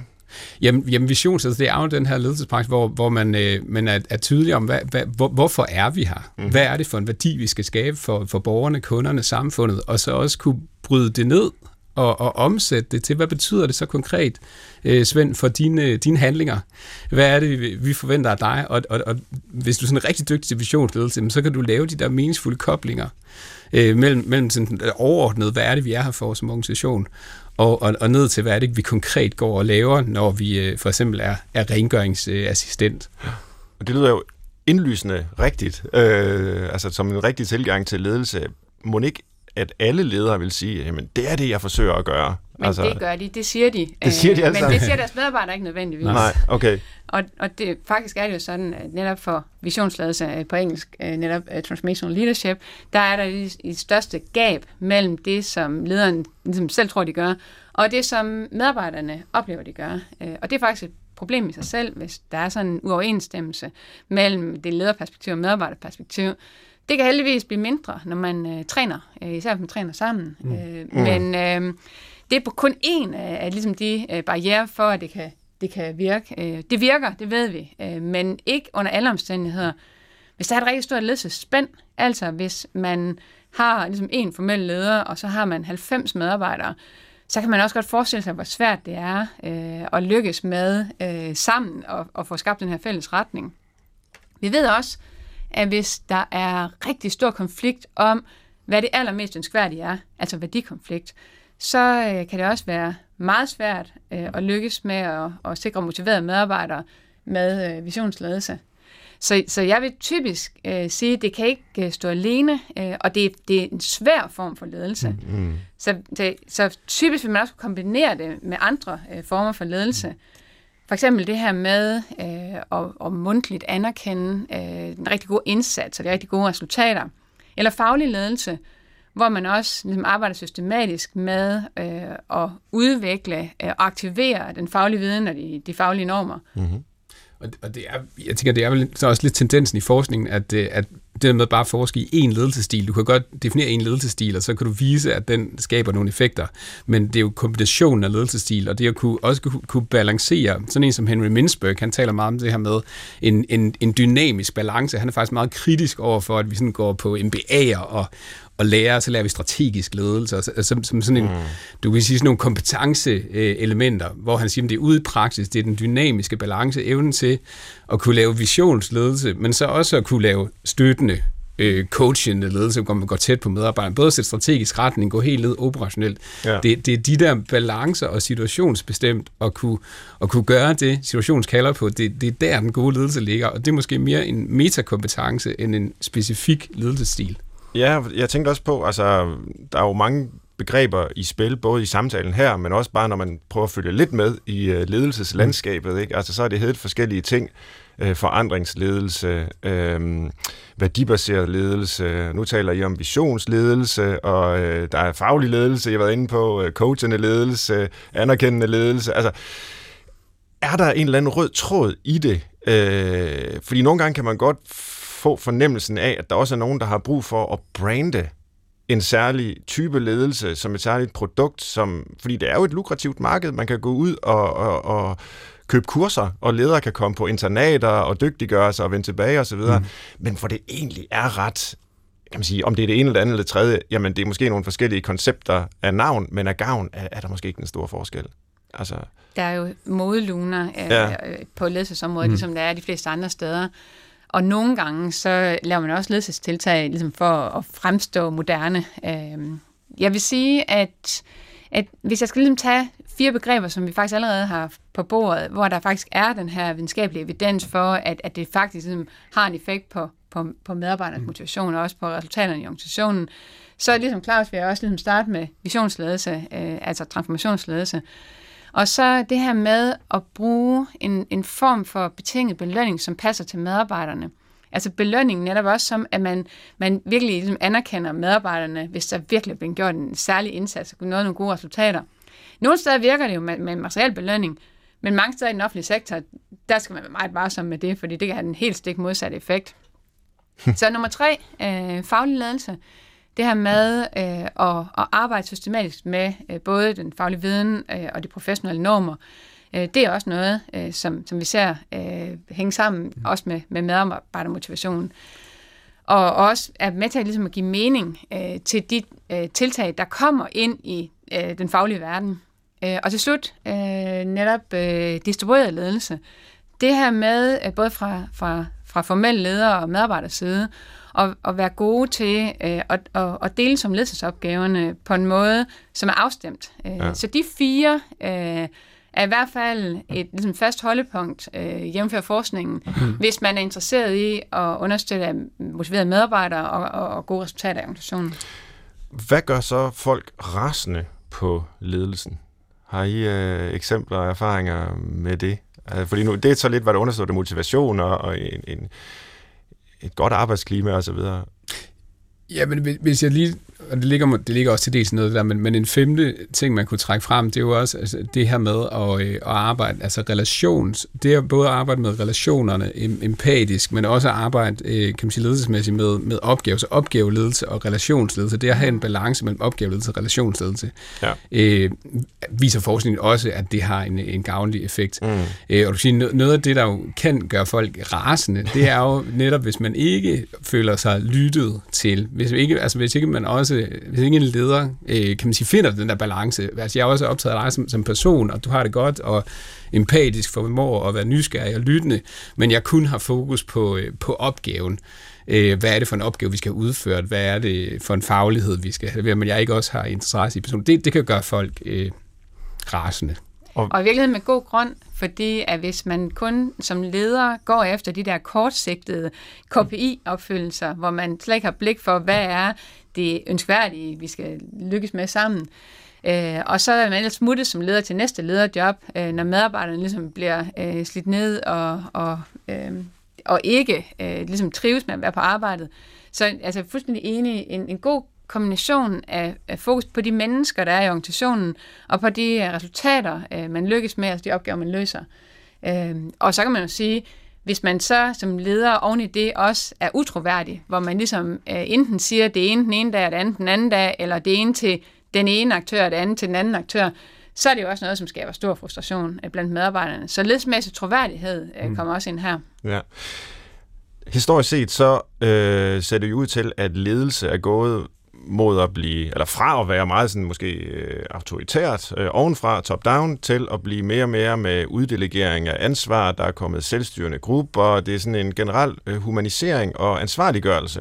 Jamen, jamen visionsledelse, det er jo den her ledelsespraksis, hvor, hvor man, øh, man er, er tydelig om, hvad, hvad, hvor, hvorfor er vi her? Mm. Hvad er det for en værdi, vi skal skabe for, for borgerne, kunderne, samfundet, og så også kunne bryde det ned og, og omsætte det til, hvad betyder det så konkret, øh, Svend, for dine, dine handlinger? Hvad er det, vi, forventer af dig? Og, og, og hvis du er sådan rigtig dygtig til visionsledelse, så kan du lave de der meningsfulde koblinger øh, mellem, mellem sådan overordnet, hvad er det, vi er her for som organisation, og, og, og ned til, hvad er det, vi konkret går og laver, når vi øh, for eksempel er, er rengøringsassistent. Og det lyder jo indlysende rigtigt, øh, altså som en rigtig tilgang til ledelse. Må ikke at alle ledere vil sige, jamen det er det, jeg forsøger at gøre. Men altså, det gør de, det siger de. Det siger de altså. Men det siger deres medarbejdere ikke nødvendigvis. Nej, okay. Og, og det, faktisk er det jo sådan, at netop for visionsledelse øh, på engelsk, øh, netop transformational leadership, der er der i største gab mellem det, som lederen ligesom selv tror, de gør, og det, som medarbejderne oplever, de gør. Og det er faktisk et problem i sig selv, hvis der er sådan en uoverensstemmelse mellem det lederperspektiv og medarbejderperspektiv. Det kan heldigvis blive mindre, når man øh, træner, øh, især hvis man træner sammen. Mm. Øh, mm. Men øh, det er kun en af, af ligesom de øh, barriere for, at det kan, det kan virke. Øh, det virker, det ved vi, øh, men ikke under alle omstændigheder. Hvis der er et rigtig stort ledelsespænd, altså hvis man har ligesom en formel leder, og så har man 90 medarbejdere, så kan man også godt forestille sig, hvor svært det er øh, at lykkes med øh, sammen og, og få skabt den her fælles retning. Vi ved også, at hvis der er rigtig stor konflikt om, hvad det allermest ønskværdige er, altså værdikonflikt, så øh, kan det også være meget svært øh, at lykkes med at, at sikre motiverede medarbejdere med øh, visionsledelse. Så, så jeg vil typisk øh, sige, at det kan ikke øh, stå alene, øh, og det, det er en svær form for ledelse. Mm. Så, det, så typisk vil man også kombinere det med andre øh, former for ledelse. Mm. For eksempel det her med øh, at, at mundtligt anerkende øh, en rigtig god indsats og de rigtig gode resultater. Eller faglig ledelse, hvor man også ligesom, arbejder systematisk med øh, at udvikle øh, aktivere den faglige viden og de, de faglige normer. Mm-hmm. Og, det er, jeg tænker, det er vel så også lidt tendensen i forskningen, at, øh, at det med bare at forske i én ledelsesstil, du kan godt definere en ledelsesstil, og så kan du vise, at den skaber nogle effekter, men det er jo kombinationen af ledelsesstil, og det at kunne, også kunne, kunne balancere, sådan en som Henry Mintzberg, han taler meget om det her med en, en, en dynamisk balance, han er faktisk meget kritisk over for, at vi sådan går på MBA'er og, og lære, så lærer vi strategisk ledelse, som, som, som sådan en, mm. du kan sige sådan nogle kompetenceelementer, hvor han siger, at det er ude i praksis, det er den dynamiske balance, evnen til at kunne lave visionsledelse, men så også at kunne lave støttende øh, coachende ledelse, hvor man går tæt på medarbejderne. Både sætte strategisk retning, gå helt ned operationelt. Ja. Det, det er de der balancer og situationsbestemt at kunne, at kunne gøre det, situationen kalder på. Det, det er der, den gode ledelse ligger, og det er måske mere en metakompetence end en specifik ledelsesstil. Ja, jeg tænkte også på, altså, der er jo mange begreber i spil, både i samtalen her, men også bare når man prøver at følge lidt med i uh, ledelseslandskabet. Ikke? Altså, så er det helt forskellige ting. Uh, forandringsledelse, uh, værdibaseret ledelse. Nu taler I om visionsledelse, og uh, der er faglig ledelse, jeg har været inde på, uh, coachende ledelse, anerkendende ledelse. Altså, er der en eller anden rød tråd i det? Øh, fordi nogle gange kan man godt få fornemmelsen af, at der også er nogen, der har brug for at brande en særlig type ledelse som et særligt produkt, som, fordi det er jo et lukrativt marked, man kan gå ud og, og, og købe kurser, og ledere kan komme på internater og dygtiggøre sig og vende tilbage osv., mm. men hvor det egentlig er ret kan man sige, om det er det ene eller det andet eller det tredje, jamen det er måske nogle forskellige koncepter af navn, men af gavn er, er der måske ikke en stor forskel. Altså... Der er jo modeluner øh, ja. på ledelsesområdet, mm. ligesom der er de fleste andre steder. Og nogle gange, så laver man også ledelsestiltag ligesom for at fremstå moderne. Øh, jeg vil sige, at, at hvis jeg skal ligesom tage fire begreber, som vi faktisk allerede har på bordet, hvor der faktisk er den her videnskabelige evidens for, at, at det faktisk ligesom har en effekt på, på, på medarbejdernes mm. motivation og også på resultaterne i organisationen, så er ligesom Claus vil jeg også ligesom starte med visionsledelse, øh, altså transformationsledelse. Og så det her med at bruge en, en form for betinget belønning, som passer til medarbejderne. Altså belønning netop også som, at man, man virkelig ligesom anerkender medarbejderne, hvis der virkelig er blevet gjort en særlig indsats og nået nogle gode resultater. Nogle steder virker det jo med, med materiel belønning, men mange steder i den offentlige sektor, der skal man være meget varsom med det, fordi det kan have en helt stik modsatte effekt. Så nummer tre, øh, faglig ledelse. Det her med øh, at, at arbejde systematisk med øh, både den faglige viden øh, og de professionelle normer, øh, det er også noget, øh, som, som vi ser øh, hænge sammen mm. også med, med medarbejdermotivation. Og også er med til at, ligesom at give mening øh, til de øh, tiltag, der kommer ind i øh, den faglige verden. Øh, og til slut øh, netop øh, distribueret ledelse. Det her med, øh, både fra, fra, fra formelle ledere og medarbejderside, side, og, og være gode til øh, at, at, at dele som ledelsesopgaverne på en måde, som er afstemt. Øh, ja. Så de fire øh, er i hvert fald et ligesom fast holdepunkt, øh, jævnfør forskningen, mm. hvis man er interesseret i at understøtte motiverede medarbejdere og, og, og gode resultater i organisationen. Hvad gør så folk rasende på ledelsen? Har I øh, eksempler og erfaringer med det? Altså, fordi nu, det er så lidt, hvad der understøtter motivation og, og en, en, et godt arbejdsklima osv. Ja, men hvis jeg lige og det ligger, det ligger også til dels noget der, men, men en femte ting, man kunne trække frem, det er jo også altså, det her med at, øh, at arbejde, altså relations, det er både at arbejde med relationerne empatisk, men også at arbejde, øh, kan man sige, ledelsesmæssigt med, med opgave, så opgaveledelse og relationsledelse, det at have en balance mellem opgaveledelse og relationsledelse, ja. øh, viser forskningen også, at det har en, en gavnlig effekt. Mm. Øh, og du siger, noget af det, der jo kan gøre folk rasende, det er jo netop, hvis man ikke føler sig lyttet til, hvis ikke, altså hvis ikke man også også, hvis ikke en leder, øh, kan man sige, finder den der balance. Altså, jeg er også optaget af dig som, som person, og du har det godt, og empatisk formår at være nysgerrig og lyttende, men jeg kun har fokus på, øh, på opgaven. Øh, hvad er det for en opgave, vi skal udføre? Hvad er det for en faglighed, vi skal have? Men jeg ikke også har interesse i personen. Det, det kan gøre folk øh, rasende. Og, og i virkeligheden med god grund, fordi at hvis man kun som leder går efter de der kortsigtede KPI-opfyldelser, hvor man slet ikke har blik for, hvad er det ønskværdige, vi skal lykkes med sammen, Øh, og så er man ellers smuttet som leder til næste lederjob, øh, når medarbejderne ligesom bliver øh, slidt ned og, og, øh, og ikke øh, ligesom trives med at være på arbejdet. Så altså, fuldstændig enig, en, en god kombination af, af fokus på de mennesker, der er i organisationen, og på de resultater, øh, man lykkes med, altså de opgaver, man løser. Øh, og så kan man jo sige, hvis man så som leder oven i det også er utroværdig, hvor man ligesom uh, enten siger det ene den ene dag, og det andet den anden dag, eller det ene til den ene aktør, og det andet til den anden aktør, så er det jo også noget, som skaber stor frustration blandt medarbejderne. Så ledelsesmæssig troværdighed uh, kommer også ind her. Ja. Historisk set så øh, ser det jo ud til, at ledelse er gået mod at blive, eller fra at være meget sådan måske øh, autoritært øh, ovenfra, top-down, til at blive mere og mere med uddelegering af ansvar, der er kommet selvstyrende grupper, det er sådan en generel øh, humanisering og ansvarliggørelse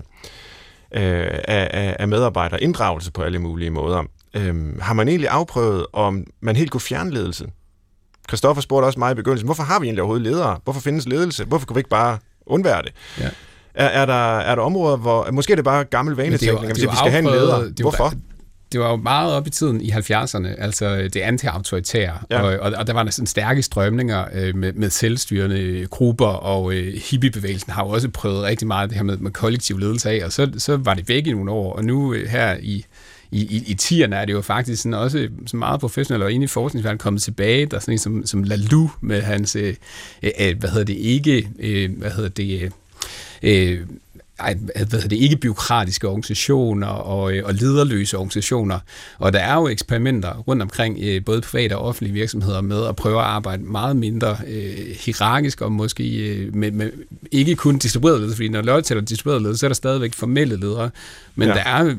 øh, af, af, af medarbejdere, inddragelse på alle mulige måder. Øh, har man egentlig afprøvet, om man helt kunne fjerne ledelse? Christoffer spurgte også mig i begyndelsen, hvorfor har vi egentlig overhovedet ledere? Hvorfor findes ledelse? Hvorfor kan vi ikke bare undvære det? Ja. Er, er, der, er der områder, hvor... Måske er det bare gammel vanetænkning, at vi skal have en leder. Hvorfor? det var jo meget op i tiden i 70'erne, altså det anti-autoritære, ja. og, og, og der var sådan stærke strømninger øh, med, med selvstyrende grupper, og øh, hippiebevægelsen har jo også prøvet rigtig meget det her med, med kollektiv ledelse af, og så, så var det væk i nogle år, og nu øh, her i, i, i, i tierne er det jo faktisk sådan også så meget professionelt og inde i forskningsverdenen kommet tilbage. Der er sådan en som, som Lalu med hans, øh, øh, hvad hedder det, ikke, øh, hvad hedder det, øh, ej, hvad hedder det, ikke byråkratiske organisationer og, øh, og lederløse organisationer. Og der er jo eksperimenter rundt omkring øh, både private og offentlige virksomheder med at prøve at arbejde meget mindre øh, hierarkisk og måske øh, med, med, ikke kun distribueret ledelse, fordi når Lotte tæller distribueret ledelse, så er der stadigvæk formelle ledere, men ja. der er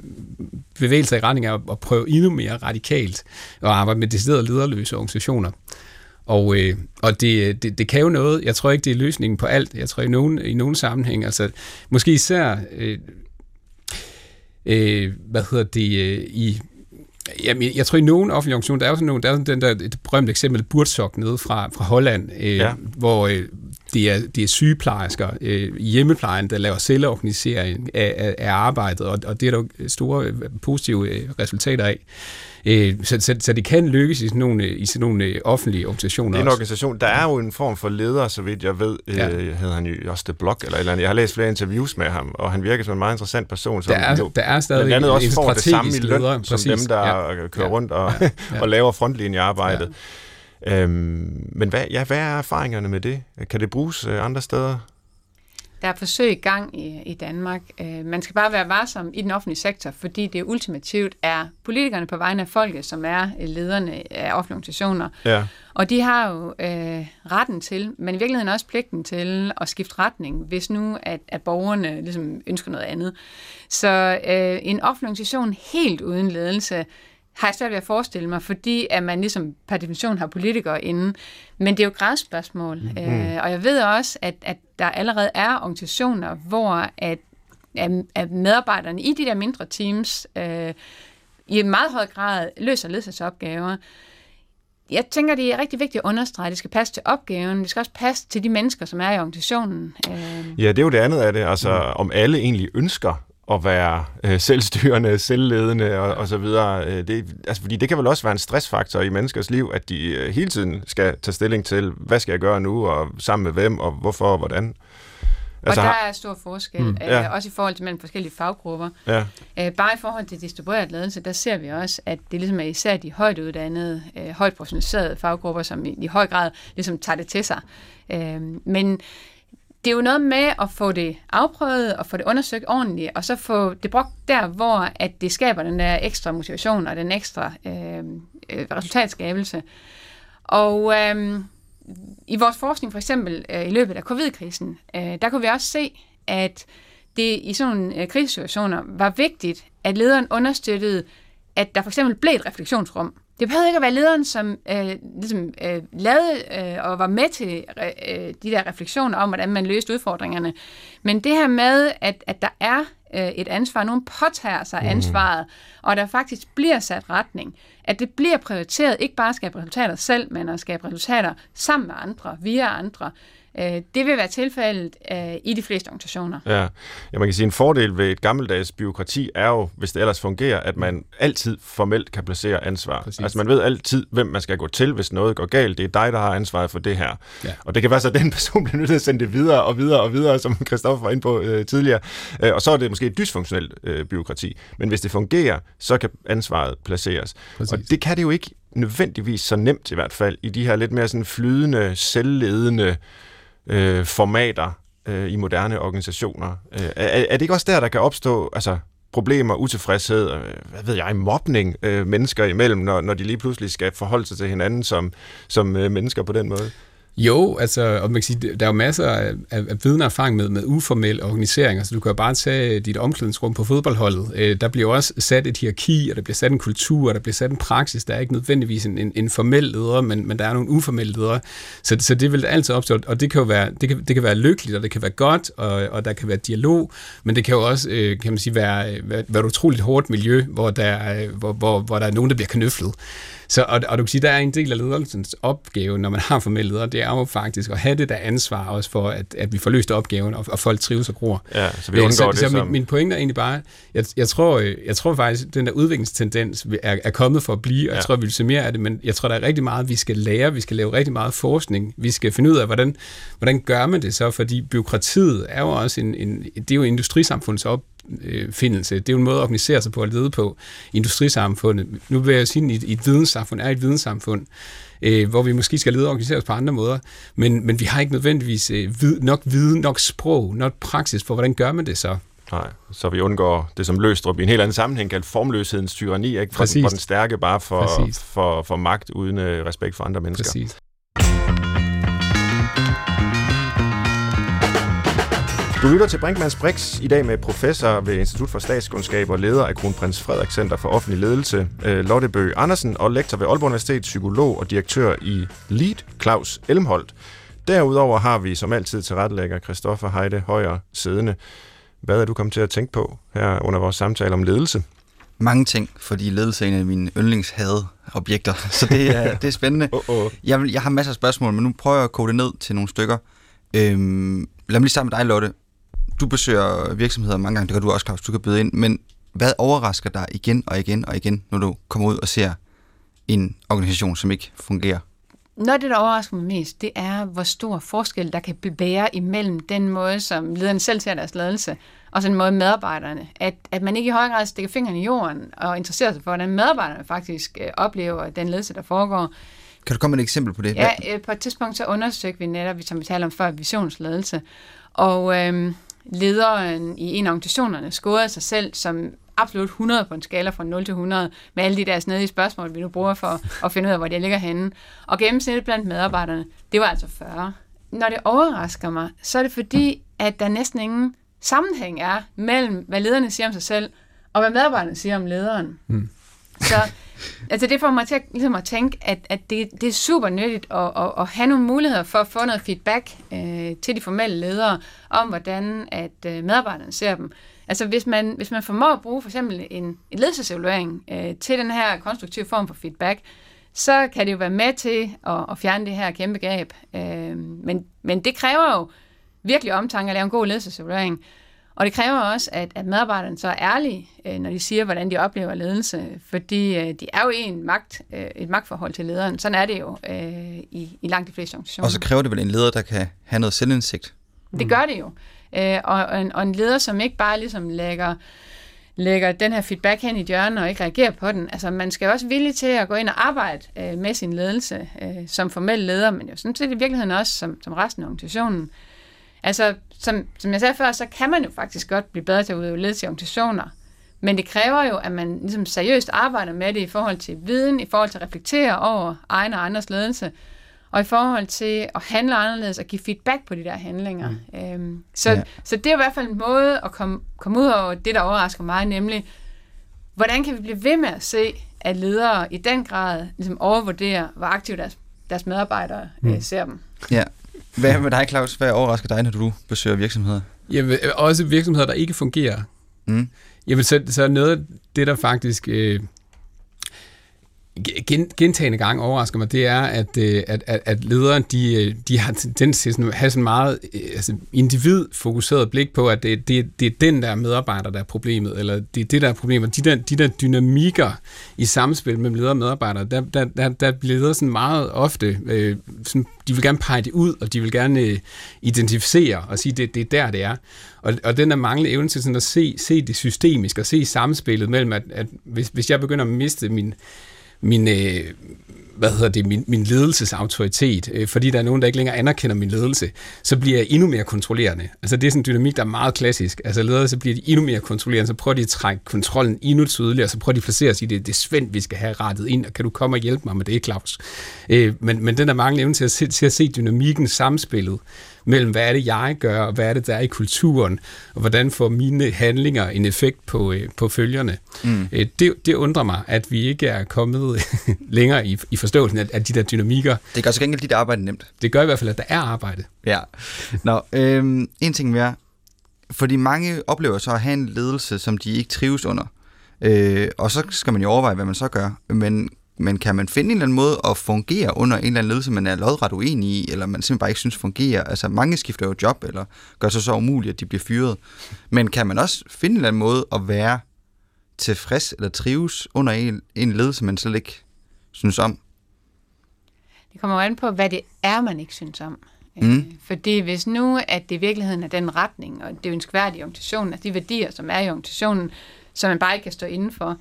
bevægelser i retning af at prøve endnu mere radikalt at arbejde med deciderede lederløse organisationer. Og, øh, og det, det, det kan jo noget. Jeg tror ikke, det er løsningen på alt. Jeg tror i nogen, i nogen sammenhæng, altså måske især, øh, øh, hvad hedder det, øh, i Jamen, jeg tror i nogen offentlige organisationer, der er jo sådan nogle, der er sådan den der, et berømt eksempel, Burtsok nede fra, fra Holland, øh, ja. hvor øh, det, er, det er sygeplejersker øh, hjemmeplejen, der laver selvorganisering af, af, af arbejdet, og, og det er der store øh, positive øh, resultater af. Øh, så, så, så det kan lykkes i sådan nogle, i sådan nogle øh, offentlige organisationer Det er en organisation. Der er jo en form for leder, så vidt jeg ved, ja. øh, hedder han jo The Block eller eller andet. Jeg har læst flere interviews med ham, og han virker som en meget interessant person. Som der er, jo, der er stadig andet også får det samme i løn, leder, som dem, der ja. kører rundt og, ja. Ja. og laver frontlinjearbejdet. Ja. Øhm, men hvad, ja, hvad er erfaringerne med det? Kan det bruges øh, andre steder? Der er forsøg i gang i, i Danmark. Øh, man skal bare være varsom i den offentlige sektor, fordi det ultimativt er politikerne på vegne af folket, som er lederne af offentlige organisationer. Ja. Og de har jo øh, retten til, men i virkeligheden også pligten til at skifte retning, hvis nu at, at borgerne ligesom ønsker noget andet. Så øh, en offentlig organisation helt uden ledelse har jeg svært ved at forestille mig, fordi at man ligesom per definition har politikere inde. Men det er jo græsspørgsmål. Mm. Øh, og jeg ved også, at, at der allerede er organisationer, hvor at, at medarbejderne i de der mindre teams øh, i meget høj grad løser ledelsesopgaver. Jeg tænker, det er rigtig vigtigt at understrege, at det skal passe til opgaven, det skal også passe til de mennesker, som er i organisationen. Øh. Ja, det er jo det andet af det, altså mm. om alle egentlig ønsker at være øh, selvstyrende, selvledende og, og så videre. Øh, det, altså, fordi det kan vel også være en stressfaktor i menneskers liv, at de øh, hele tiden skal tage stilling til, hvad skal jeg gøre nu, og sammen med hvem, og hvorfor og hvordan. Altså, og der er stor forskel, mm, ja. øh, også i forhold til mellem forskellige faggrupper. Ja. Øh, bare i forhold til distribueret ledelse, der ser vi også, at det ligesom er især de højt uddannede, øh, højt professionaliserede faggrupper, som i, i høj grad ligesom tager det til sig. Øh, men det er jo noget med at få det afprøvet og få det undersøgt ordentligt, og så få det brugt der, hvor at det skaber den der ekstra motivation og den ekstra øh, øh, resultatskabelse. Og øh, i vores forskning for eksempel øh, i løbet af covid-krisen, øh, der kunne vi også se, at det i sådan nogle øh, krisesituationer var vigtigt, at lederen understøttede, at der for eksempel blev et refleksionsrum, det behøvede ikke at være lederen, som øh, ligesom, øh, lavede øh, og var med til øh, de der refleksioner om, hvordan man løste udfordringerne. Men det her med, at, at der er øh, et ansvar, nogen påtager sig mm. ansvaret, og der faktisk bliver sat retning, at det bliver prioriteret, ikke bare at skabe resultater selv, men at skabe resultater sammen med andre, via andre, Øh, det vil være tilfældet øh, i de fleste organisationer. Ja. ja, man kan sige, en fordel ved et gammeldags byråkrati er jo, hvis det ellers fungerer, at man altid formelt kan placere ansvar. Præcis. Altså man ved altid, hvem man skal gå til, hvis noget går galt. Det er dig, der har ansvaret for det her. Ja. Og det kan være så, at den person bliver nødt til at sende det videre og videre og videre, som Christoffer var inde på øh, tidligere. Øh, og så er det måske et dysfunktionelt øh, byråkrati. Men hvis det fungerer, så kan ansvaret placeres. Præcis. Og det kan det jo ikke nødvendigvis så nemt i hvert fald, i de her lidt mere sådan flydende, selvledende øh, formater øh, i moderne organisationer. Øh, er, er det ikke også der, der kan opstå altså, problemer, utilfredshed, øh, hvad ved jeg, mobning øh, mennesker imellem, når, når de lige pludselig skal forholde sig til hinanden som, som øh, mennesker på den måde? Jo, altså, og man kan sige, der er jo masser af, af, af viden og erfaring med, med uformel organisering. Altså, du kan jo bare tage dit omklædningsrum på fodboldholdet. Øh, der bliver også sat et hierarki, og der bliver sat en kultur, og der bliver sat en praksis. Der er ikke nødvendigvis en, en, en formel leder, men, men der er nogle uformelle ledere. Så, så det vil altid opstå, og det kan jo være, det kan, det kan være lykkeligt, og det kan være godt, og, og der kan være dialog, men det kan jo også, øh, kan man sige, være, øh, være, være et utroligt hårdt miljø, hvor der, hvor, hvor, hvor der er nogen, der bliver knøflet. Så, og, og du kan sige, der er en del af ledelsens opgave, når man har formelle ledere, det er jo faktisk at have det der ansvar også for, at, at vi får løst opgaven, og, og folk trives og gror. Ja, så vi undgår så, det så som... min, min pointe er egentlig bare, jeg, jeg, tror, jeg tror faktisk, at den der udviklingstendens er, er kommet for at blive, og ja. jeg tror, vi vil se mere af det, men jeg tror, der er rigtig meget, vi skal lære, vi skal lave rigtig meget forskning, vi skal finde ud af, hvordan, hvordan gør man det så, fordi byråkratiet er jo også en, en det er jo industrisamfundets op, selvopfindelse. Det er jo en måde at organisere sig på at lede på industrisamfundet. Nu vil jeg sige, at et videnssamfund er et videnssamfund, øh, hvor vi måske skal lede og organisere os på andre måder, men, men vi har ikke nødvendigvis øh, vid, nok viden, nok sprog, nok praksis for, hvordan gør man det så? Nej, så vi undgår det som Løstrup i en helt anden sammenhæng kaldt formløshedens tyranni, ikke? For, den, hvor den stærke bare for, for, for magt uden øh, respekt for andre mennesker. Præcis. Du lytter til Brinkmanns Brix i dag med professor ved Institut for Statskundskab og leder af Kronprins Frederik Center for Offentlig Ledelse, øh, Lotte Bøge Andersen, og lektor ved Aalborg Universitet, psykolog og direktør i LEAD, Claus Elmholdt. Derudover har vi som altid til rettelægger Christoffer Heide Højer siddende. Hvad er du kommet til at tænke på her under vores samtale om ledelse? Mange ting, fordi ledelse er en af mine yndlingshadeobjekter, så det er, det er spændende. oh, oh. Jeg, jeg har masser af spørgsmål, men nu prøver jeg at kode det ned til nogle stykker. Øhm, lad mig lige starte med dig, Lotte du besøger virksomheder mange gange, det kan du også, Claus, du kan byde ind, men hvad overrasker dig igen og igen og igen, når du kommer ud og ser en organisation, som ikke fungerer? Noget af det, der overrasker mig mest, det er, hvor stor forskel der kan være imellem den måde, som lederne selv ser deres ledelse, og så den måde medarbejderne. At, at man ikke i høj grad stikker fingeren i jorden og interesserer sig for, hvordan medarbejderne faktisk øh, oplever den ledelse, der foregår. Kan du komme med et eksempel på det? Ja, øh, på et tidspunkt så undersøgte vi netop, som vi taler om før, visionsledelse. Og øhm, lederen i en af organisationerne scorede sig selv som absolut 100 på en skala fra 0 til 100, med alle de der snedige spørgsmål, vi nu bruger for at finde ud af, hvor de ligger henne. Og gennemsnittet blandt medarbejderne, det var altså 40. Når det overrasker mig, så er det fordi, at der næsten ingen sammenhæng er mellem, hvad lederne siger om sig selv, og hvad medarbejderne siger om lederen. Mm. Så altså det får mig til at, ligesom at tænke, at, at det, det er super nyttigt at, at, at have nogle muligheder for at få noget feedback øh, til de formelle ledere om, hvordan at øh, medarbejderne ser dem. Altså hvis man, hvis man formår at bruge for eksempel en, en ledelsesevaluering øh, til den her konstruktive form for feedback, så kan det jo være med til at, at fjerne det her kæmpe gab. Øh, men, men det kræver jo virkelig omtanke at lave en god ledelsesevaluering. Og det kræver også, at, at medarbejderne så er ærlige, øh, når de siger, hvordan de oplever ledelse, fordi øh, de er jo en magt, øh, et magtforhold til lederen. Sådan er det jo øh, i, i langt de fleste organisationer. Og så kræver det vel en leder, der kan have noget selvindsigt? Det gør det jo. Øh, og, og, en, og en leder, som ikke bare ligesom lægger lægger den her feedback hen i hjørnet og ikke reagerer på den. Altså, man skal også villig til at gå ind og arbejde øh, med sin ledelse øh, som formel leder, men jo sådan set i virkeligheden også som, som resten af organisationen. Altså, som, som jeg sagde før, så kan man jo faktisk godt blive bedre til at udøve ledelse i organisationer. Men det kræver jo, at man ligesom seriøst arbejder med det i forhold til viden, i forhold til at reflektere over egen og andres ledelse, og i forhold til at handle anderledes og give feedback på de der handlinger. Mm. Øhm, så, ja. så det er i hvert fald en måde at komme, komme ud over det, der overrasker mig, nemlig, hvordan kan vi blive ved med at se, at ledere i den grad ligesom overvurderer, hvor aktivt deres, deres medarbejdere mm. øh, ser dem. Ja, hvad med dig, Claus? Hvad overrasker dig, når du besøger virksomheder? Jamen, også virksomheder, der ikke fungerer. Mm. Jamen, så, så noget af det, der faktisk øh, gentagende gang overrasker mig, det er, at, øh, at, at, at ledere, de, øh, de har tendens til at have sådan meget øh, altså individfokuseret blik på, at det, det, det er den der medarbejder, der er problemet, eller det er det, der er problemet. De der, de der dynamikker i samspil mellem ledere og medarbejdere, der, der, der, der bliver ledere sådan meget ofte, øh, sådan, de vil gerne pege det ud, og de vil gerne øh, identificere og sige, det, det er der, det er. Og, og den der manglende evne til sådan at se, se det systemisk, og se samspillet mellem, at, at hvis, hvis jeg begynder at miste min min, øh, hvad hedder det, min, min ledelsesautoritet, øh, fordi der er nogen, der ikke længere anerkender min ledelse, så bliver jeg endnu mere kontrollerende. Altså det er sådan en dynamik, der er meget klassisk. Altså ledere, så bliver de endnu mere kontrollerende, så prøver de at trække kontrollen endnu tydeligere, så prøver de at placere sig i det, det er Svend, vi skal have rettet ind, og kan du komme og hjælpe mig med det, Claus? Øh, men, men den der mange evne til at se, til at se dynamikken, samspillet, mellem, hvad er det, jeg gør, og hvad er det, der er i kulturen, og hvordan får mine handlinger en effekt på, øh, på følgerne. Mm. Øh, det, det undrer mig, at vi ikke er kommet længere i, i forståelsen af, af de der dynamikker. Det gør så gengæld dit arbejde nemt. Det gør i hvert fald, at der er arbejde. Ja. Nå, øhm, en ting mere. Fordi mange oplever så at have en ledelse, som de ikke trives under. Øh, og så skal man jo overveje, hvad man så gør. Men men kan man finde en eller anden måde at fungere under en eller anden ledelse, man er lodret uenig i, eller man simpelthen bare ikke synes fungerer? Altså mange skifter jo job, eller gør sig så umuligt, at de bliver fyret. Men kan man også finde en eller anden måde at være tilfreds eller trives under en, en ledelse, man slet ikke synes om? Det kommer jo an på, hvad det er, man ikke synes om. Mm. Fordi hvis nu, at det i virkeligheden er den retning, og det ønskværdigt i organisationen, at de værdier, som er i organisationen, som man bare ikke kan stå indenfor,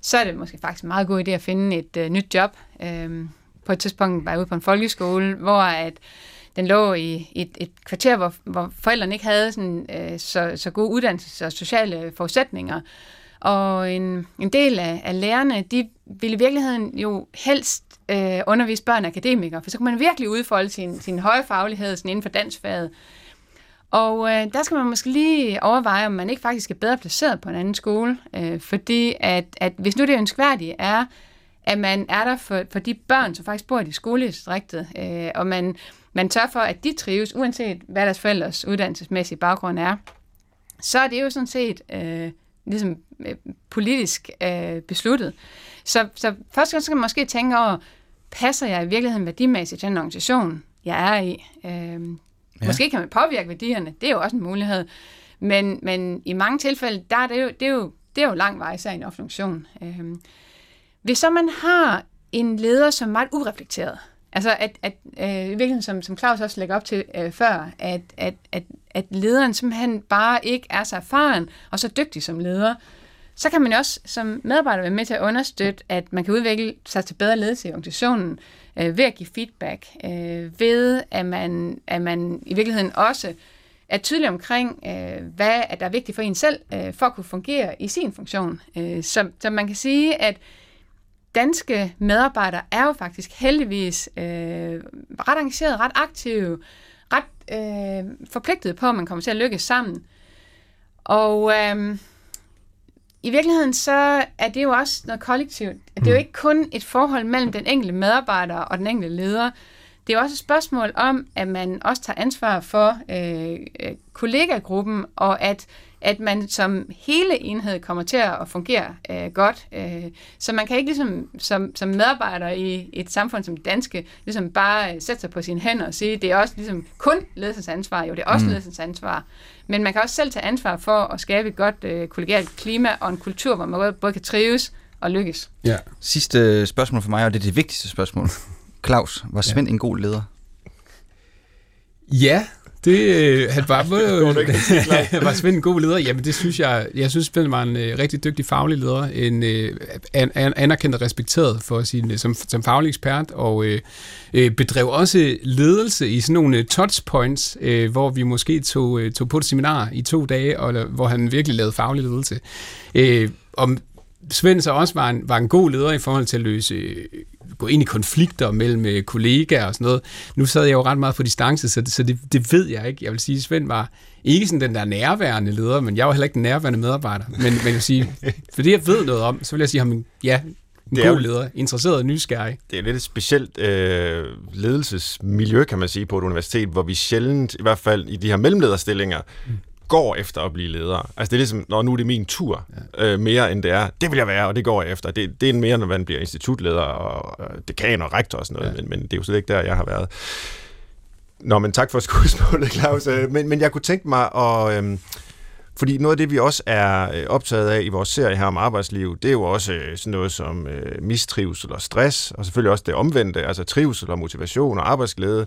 så er det måske faktisk en meget god idé at finde et øh, nyt job. Øh, på et tidspunkt var jeg ude på en folkeskole, hvor at den lå i et, et kvarter, hvor, hvor forældrene ikke havde sådan, øh, så, så gode uddannelses- og sociale forudsætninger. Og en, en del af, af lærerne, de ville i virkeligheden jo helst øh, undervise børn og akademikere, for så kunne man virkelig udfolde sin, sin høje faglighed sådan inden for dansfaget. Og øh, der skal man måske lige overveje, om man ikke faktisk er bedre placeret på en anden skole, øh, fordi at, at hvis nu det ønskværdige er, at man er der for, for de børn, som faktisk bor i det skoledistriktet, øh, og man, man tør for, at de trives, uanset hvad deres forældres uddannelsesmæssige baggrund er, så er det jo sådan set øh, ligesom øh, politisk øh, besluttet. Så, så først så skal man måske tænke over, passer jeg i virkeligheden værdimæssigt til den organisation, jeg er i? Øh, ja. Måske kan man påvirke værdierne, det er jo også en mulighed. Men, men i mange tilfælde, der er det jo, det er jo, det er jo lang vej, i en offentlig funktion. Øhm, hvis så man har en leder, som er meget ureflekteret, altså at, at øh, i virkeligheden, som, som Claus også lægger op til øh, før, at, at, at, at lederen simpelthen bare ikke er så erfaren og så dygtig som leder, så kan man også som medarbejder være med til at understøtte, at man kan udvikle sig til bedre ledelse i organisationen øh, ved at give feedback, øh, ved at man, at man i virkeligheden også er tydelig omkring, øh, hvad der er vigtigt for en selv, øh, for at kunne fungere i sin funktion. Øh, så, så man kan sige, at danske medarbejdere er jo faktisk heldigvis øh, ret engageret, ret aktive, ret øh, forpligtet på, at man kommer til at lykkes sammen. Og øh, i virkeligheden så er det jo også noget kollektivt. Det er jo mm. ikke kun et forhold mellem den enkelte medarbejder og den enkelte leder. Det er også et spørgsmål om, at man også tager ansvar for øh, øh kollegagruppen, og at at man som hele enhed kommer til at fungere øh, godt. Øh, så man kan ikke ligesom som, som medarbejder i et samfund som det danske, ligesom bare øh, sætte sig på sine hænder og sige, det er også ligesom kun ledelsens ansvar. Jo, det er også mm. ledelsens ansvar. Men man kan også selv tage ansvar for at skabe et godt øh, kollegialt klima og en kultur, hvor man både kan trives og lykkes. Ja. Sidste spørgsmål for mig, og det er det vigtigste spørgsmål. Claus, var Svend ja. en god leder? Ja, det, øh, han var, øh, var Svend en god leder? Jamen det synes jeg, jeg synes Svend var en øh, rigtig dygtig faglig leder, en øh, an, anerkendt og respekteret for sin, øh, som, som faglig ekspert, og øh, øh, bedrev også ledelse i sådan nogle touchpoints, øh, hvor vi måske tog, øh, tog på et seminar i to dage, og hvor han virkelig lavede faglig ledelse. Øh, om Svend så også var en, var en god leder i forhold til at løse gå ind i konflikter mellem øh, kollegaer og sådan noget. Nu sad jeg jo ret meget på distance, så, det, så det, det ved jeg ikke. Jeg vil sige, Svend var ikke sådan den der nærværende leder, men jeg var heller ikke den nærværende medarbejder. Men, men jeg vil sige, for det jeg ved noget om, så vil jeg sige ham, ja, en det god leder, interesseret og nysgerrig. Det er lidt et specielt øh, ledelsesmiljø, kan man sige, på et universitet, hvor vi sjældent, i hvert fald i de her mellemlederstillinger, mm går efter at blive leder. Altså det er ligesom, når nu er det min tur, ja. øh, mere end det er, det vil jeg være, og det går jeg efter. Det, det er mere, når man bliver institutleder og øh, dekan og rektor og sådan noget, ja. men, men det er jo slet ikke der, jeg har været. Nå, men tak for skuespillet, Claus. Øh, men, men jeg kunne tænke mig at... Øh, fordi noget af det, vi også er øh, optaget af i vores serie her om arbejdsliv, det er jo også øh, sådan noget som øh, mistrivsel og stress, og selvfølgelig også det omvendte, altså trivsel og motivation og arbejdsglæde.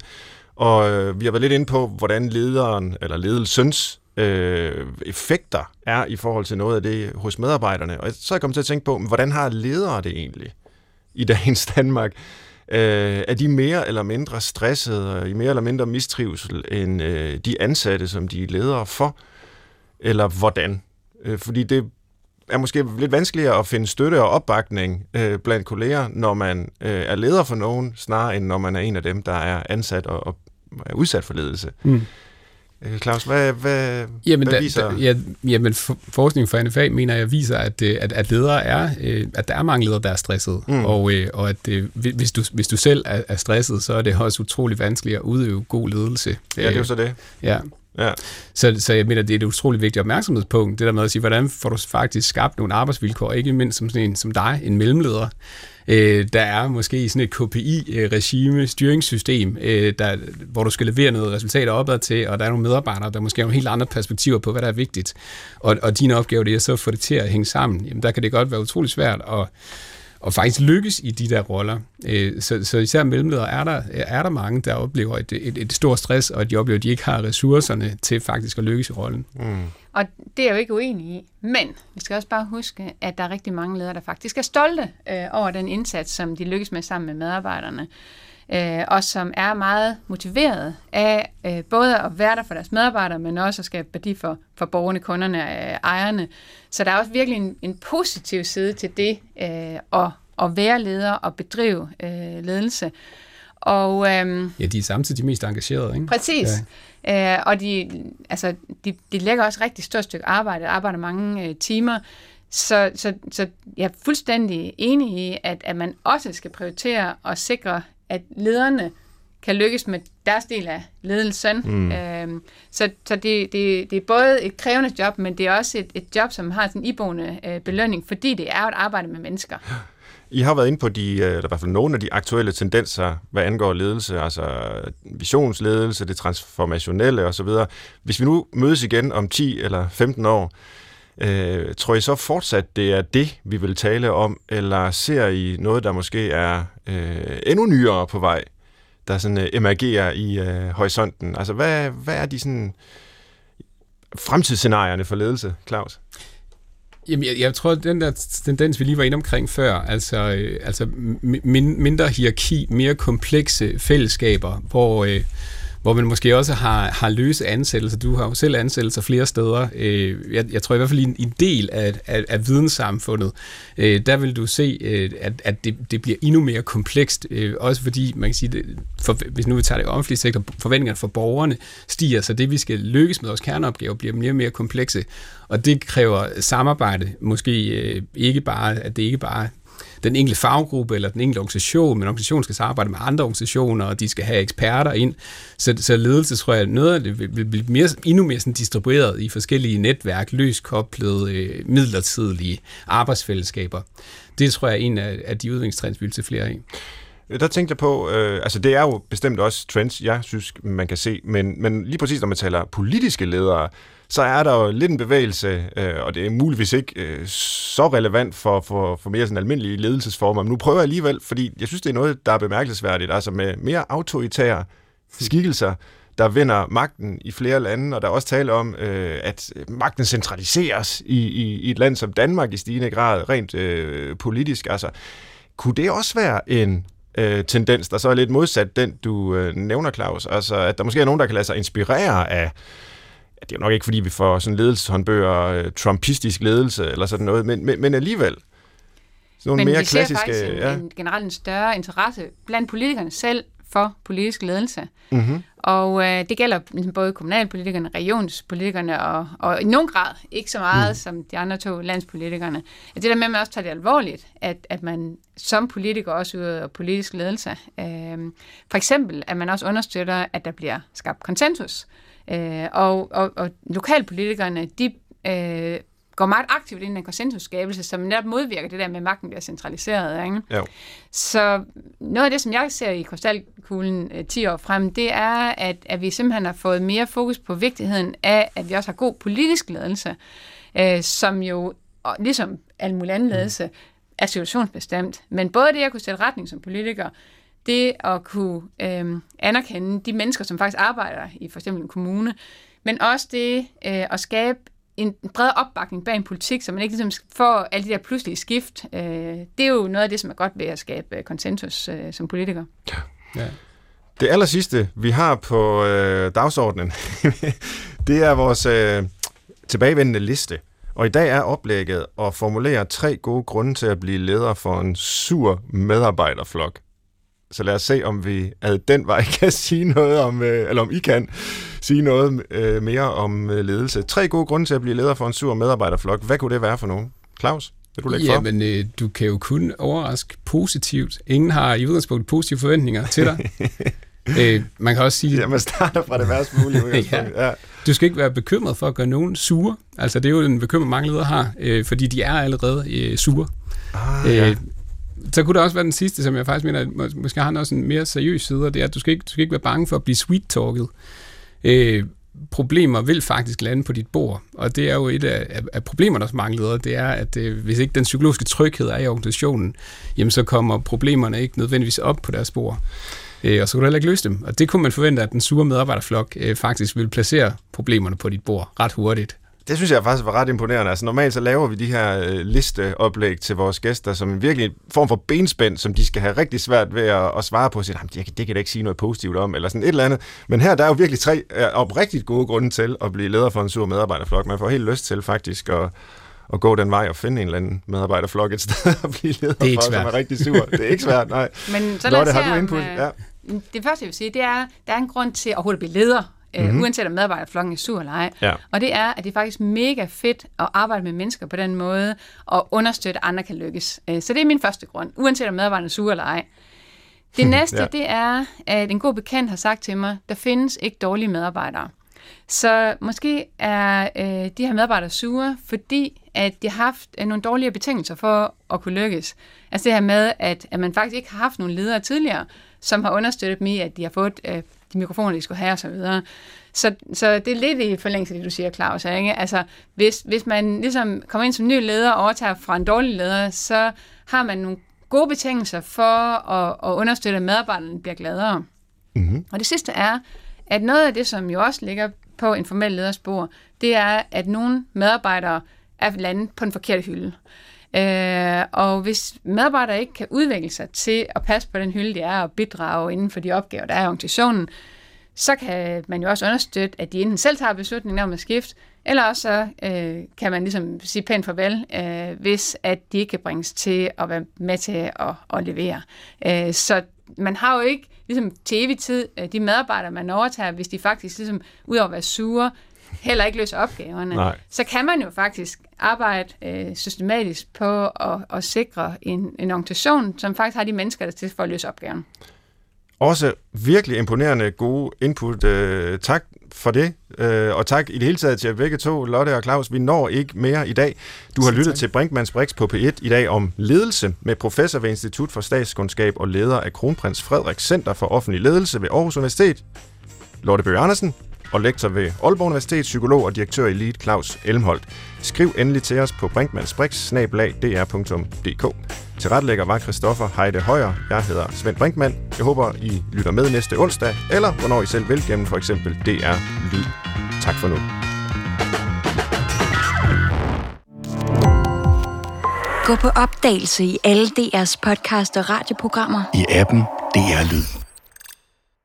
Og øh, vi har været lidt inde på, hvordan lederen eller ledelsens øh, effekter er i forhold til noget af det hos medarbejderne. Og så er jeg kommet til at tænke på, hvordan har ledere det egentlig i dagens Danmark? Øh, er de mere eller mindre stressede og i mere eller mindre mistrivsel end øh, de ansatte, som de er ledere for? Eller hvordan? Øh, fordi det er måske lidt vanskeligere at finde støtte og opbakning øh, blandt kolleger, når man øh, er leder for nogen, snarere end når man er en af dem, der er ansat og, og er udsat for ledelse. Mm. Øh, Claus, hvad, hvad, jamen, hvad viser... Da, ja, jamen, forskning for NFA mener jeg viser, at, øh, at, at ledere er, øh, at der er mange ledere, der er stresset. Mm. Og, og at hvis, du, hvis du selv er, er stresset, så er det også utrolig vanskeligt at udøve god ledelse. Ja, det er jo så det. Ja. Ja. Så, så jeg mener, det er et utroligt vigtigt opmærksomhedspunkt, det der med at sige, hvordan får du faktisk skabt nogle arbejdsvilkår, ikke mindst som sådan en som dig, en mellemleder, Øh, der er måske sådan et KPI-regime, styringssystem, øh, der, hvor du skal levere noget resultater opad til, og der er nogle medarbejdere, der måske har nogle helt andre perspektiver på, hvad der er vigtigt. Og, og din opgave det er så at få det til at hænge sammen. Jamen, der kan det godt være utrolig svært at og faktisk lykkes i de der roller. Øh, så, så især mellemledere er der, er der mange, der oplever et, et, et stort stress, og at de oplever, at de ikke har ressourcerne til faktisk at lykkes i rollen. Mm. Og det er jeg jo ikke uenig i. Men vi skal også bare huske, at der er rigtig mange ledere, der faktisk er stolte øh, over den indsats, som de lykkes med sammen med medarbejderne. Øh, og som er meget motiveret af øh, både at være der for deres medarbejdere, men også at skabe værdi for, for borgerne, kunderne og øh, ejerne. Så der er også virkelig en, en positiv side til det øh, at, at være leder og bedrive øh, ledelse. Og, øhm, ja, de er samtidig de mest engagerede, ikke? Præcis. Ja. Øh, og de, altså, de, de lægger også rigtig stort stykke arbejde, arbejder mange øh, timer. Så, så, så jeg er fuldstændig enig i, at, at man også skal prioritere og sikre, at lederne kan lykkes med deres del af ledelsen. Mm. Øhm, så så det, det, det er både et krævende job, men det er også et, et job, som har sådan en iboende øh, belønning, fordi det er et arbejde med mennesker. I har været inde på de, eller i hvert fald nogle af de aktuelle tendenser, hvad angår ledelse, altså visionsledelse, det transformationelle osv. Hvis vi nu mødes igen om 10 eller 15 år, øh, tror I så fortsat, det er det, vi vil tale om, eller ser I noget, der måske er øh, endnu nyere på vej, der sådan øh, emergerer i øh, horisonten? Altså, hvad, hvad er de sådan fremtidsscenarierne for ledelse, Claus? Jamen, jeg, jeg tror, at den der tendens, vi lige var inde omkring før, altså, øh, altså min, mindre hierarki, mere komplekse fællesskaber, hvor, øh, hvor man måske også har, har løse ansættelser. Du har jo selv ansættelser flere steder. Øh, jeg, jeg tror i hvert fald, en, en del af, af, af videnssamfundet, øh, der vil du se, øh, at, at det, det bliver endnu mere komplekst. Øh, også fordi, man kan sige, det, for, hvis nu vi tager det offentlige sektor, forventningerne for borgerne stiger, så det vi skal lykkes med vores kerneopgaver bliver mere og mere komplekse. Og det kræver samarbejde, måske øh, ikke bare, at det ikke bare den enkelte faggruppe eller den enkelte organisation, men organisationen skal samarbejde med andre organisationer, og de skal have eksperter ind. Så, så ledelse, tror jeg, noget af det vil blive mere, endnu mere sådan distribueret i forskellige netværk, løskoblede, øh, midlertidige arbejdsfællesskaber. Det tror jeg er en af, af de udviklingstrends, vi vil til flere af. Øh, der tænkte jeg på, øh, altså det er jo bestemt også trends, jeg synes, man kan se, men, men lige præcis når man taler politiske ledere, så er der jo lidt en bevægelse, øh, og det er muligvis ikke øh, så relevant for, for, for mere sådan almindelige ledelsesformer, men nu prøver jeg alligevel, fordi jeg synes, det er noget, der er bemærkelsesværdigt, altså med mere autoritære skikkelser, der vinder magten i flere lande, og der er også tale om, øh, at magten centraliseres i, i, i et land som Danmark i stigende grad, rent øh, politisk. Altså, kunne det også være en øh, tendens, der så er lidt modsat den, du øh, nævner, Claus? Altså, at der måske er nogen, der kan lade sig inspirere af ja, det er jo nok ikke, fordi vi får sådan ledelseshåndbøger, øh, trumpistisk ledelse eller sådan noget, men, men, men alligevel. Sådan nogle men mere vi klassiske, ser faktisk en, ja. en, generelt en større interesse blandt politikerne selv for politisk ledelse. Mm-hmm. Og øh, det gælder ligesom både kommunalpolitikerne, regionspolitikerne og, og i nogen grad ikke så meget mm. som de andre to landspolitikerne. At det der med, at man også tager det alvorligt, at, at man som politiker også udøver politisk ledelse. Øh, for eksempel, at man også understøtter, at der bliver skabt konsensus. Øh, og, og, og lokalpolitikerne, de øh, går meget aktivt ind i en konsensusskabelse, som netop modvirker det der med, at magten bliver centraliseret. Ikke? Jo. Så noget af det, som jeg ser i krystalkuglen øh, 10 år frem, det er, at, at vi simpelthen har fået mere fokus på vigtigheden af, at vi også har god politisk ledelse, øh, som jo, og ligesom al mulig anden ledelse, mm. er situationsbestemt. Men både det at kunne sætte retning som politiker, det at kunne øh, anerkende de mennesker, som faktisk arbejder i for eksempel en kommune, men også det øh, at skabe en bred opbakning bag en politik, så man ikke ligesom får alle de der pludselige skift. Øh, det er jo noget af det, som er godt ved at skabe konsensus øh, som politiker. Ja. ja. Det aller sidste, vi har på øh, dagsordenen, det er vores øh, tilbagevendende liste. Og i dag er oplægget at formulere tre gode grunde til at blive leder for en sur medarbejderflok. Så lad os se, om vi ad den vej kan sige noget om, øh, eller om I kan sige noget øh, mere om øh, ledelse. Tre gode grunde til at blive leder for en sur medarbejderflok. Hvad kunne det være for nogen? Claus? Vil du lægge ja, for? men øh, du kan jo kun overraske positivt. Ingen har i udgangspunktet positive forventninger til dig. øh, man kan også sige... Ja, man starter fra det værste mulige ja. ja. Du skal ikke være bekymret for at gøre nogen sure. Altså, det er jo en bekymring, mange ledere har, øh, fordi de er allerede øh, sure. Ah, ja så kunne det også være den sidste, som jeg faktisk mener, måske har også en mere seriøs side, og det er, at du skal ikke, du skal ikke være bange for at blive sweet-talket. Øh, problemer vil faktisk lande på dit bord. Og det er jo et af, af, af problemerne hos mange ledere, det er, at øh, hvis ikke den psykologiske tryghed er i organisationen, jamen så kommer problemerne ikke nødvendigvis op på deres bord. Øh, og så kan du heller ikke løse dem. Og det kunne man forvente, at den sure medarbejderflok øh, faktisk vil placere problemerne på dit bord ret hurtigt. Det synes jeg faktisk var ret imponerende. Altså normalt så laver vi de her øh, listeoplæg til vores gæster, som en virkelig form for benspænd, som de skal have rigtig svært ved at, at svare på. Og sige, det, det kan da ikke sige noget positivt om, eller sådan et eller andet. Men her der er jo virkelig tre øh, oprigtigt gode grunde til at blive leder for en sur medarbejderflok. Man får helt lyst til faktisk at, at gå den vej og finde en eller anden medarbejderflok et sted og blive leder det er ikke for, svært. som er rigtig sur. Det er ikke svært, nej. Men så lad Lotte, har du input? øh, Ja. Det første, jeg vil sige, det er, der er en grund til at overhovedet at blive leder, mm-hmm. uh, uanset om medarbejderflokken er sur eller ej. Ja. Og det er, at det er faktisk mega fedt at arbejde med mennesker på den måde, og understøtte, at andre kan lykkes. Uh, så det er min første grund, uanset om medarbejderne er sure eller ej. Det næste, ja. det er, at en god bekendt har sagt til mig, der findes ikke dårlige medarbejdere. Så måske er øh, de her medarbejdere sure, fordi at de har haft øh, nogle dårlige betingelser for at kunne lykkes. Altså det her med, at, at man faktisk ikke har haft nogle ledere tidligere, som har understøttet dem i, at de har fået øh, de mikrofoner, de skulle have osv. Så, så, så det er lidt i forlængelse af det, du siger, Claus. Ikke? Altså, hvis, hvis man ligesom kommer ind som ny leder og overtager fra en dårlig leder, så har man nogle gode betingelser for at, at understøtte, at medarbejderne bliver gladere. Mm-hmm. Og det sidste er, at noget af det, som jo også ligger på en formel lederspor, det er, at nogle medarbejdere at lande på en forkert hylde. Øh, og hvis medarbejdere ikke kan udvikle sig til at passe på den hylde, de er, og bidrage inden for de opgaver, der er i organisationen, så kan man jo også understøtte, at de enten selv tager beslutningen om at skifte, eller også så øh, kan man ligesom sige pænt farvel, øh, hvis at de ikke kan bringes til at være med til at, at levere. Øh, så man har jo ikke ligesom til evig tid øh, de medarbejdere, man overtager, hvis de faktisk ligesom, udover at være sure, heller ikke løser opgaverne. Nej. Så kan man jo faktisk arbejde øh, systematisk på at, at sikre en, en organisation, som faktisk har de mennesker, der er til for at løse opgaven. Også virkelig imponerende gode input. Øh, tak for det, øh, og tak i det hele taget til jer begge to, Lotte og Claus. Vi når ikke mere i dag. Du har lyttet tak. til Brinkmanns Brix på P1 i dag om ledelse med professor ved Institut for Statskundskab og leder af Kronprins Frederik Center for Offentlig Ledelse ved Aarhus Universitet, Lotte Bøge Andersen, og lektor ved Aalborg Universitet, psykolog og direktør i Elite Claus Elmholdt. Skriv endelig til os på brinkmannsbrix.dr.dk. Tilrettelægger var Christoffer Heide Højer. Jeg hedder Svend Brinkmann. Jeg håber, I lytter med næste onsdag, eller hvornår I selv vil gennem for eksempel DR Lyd. Tak for nu. Gå på opdagelse i alle DR's podcast og radioprogrammer. i appen DR Lyd.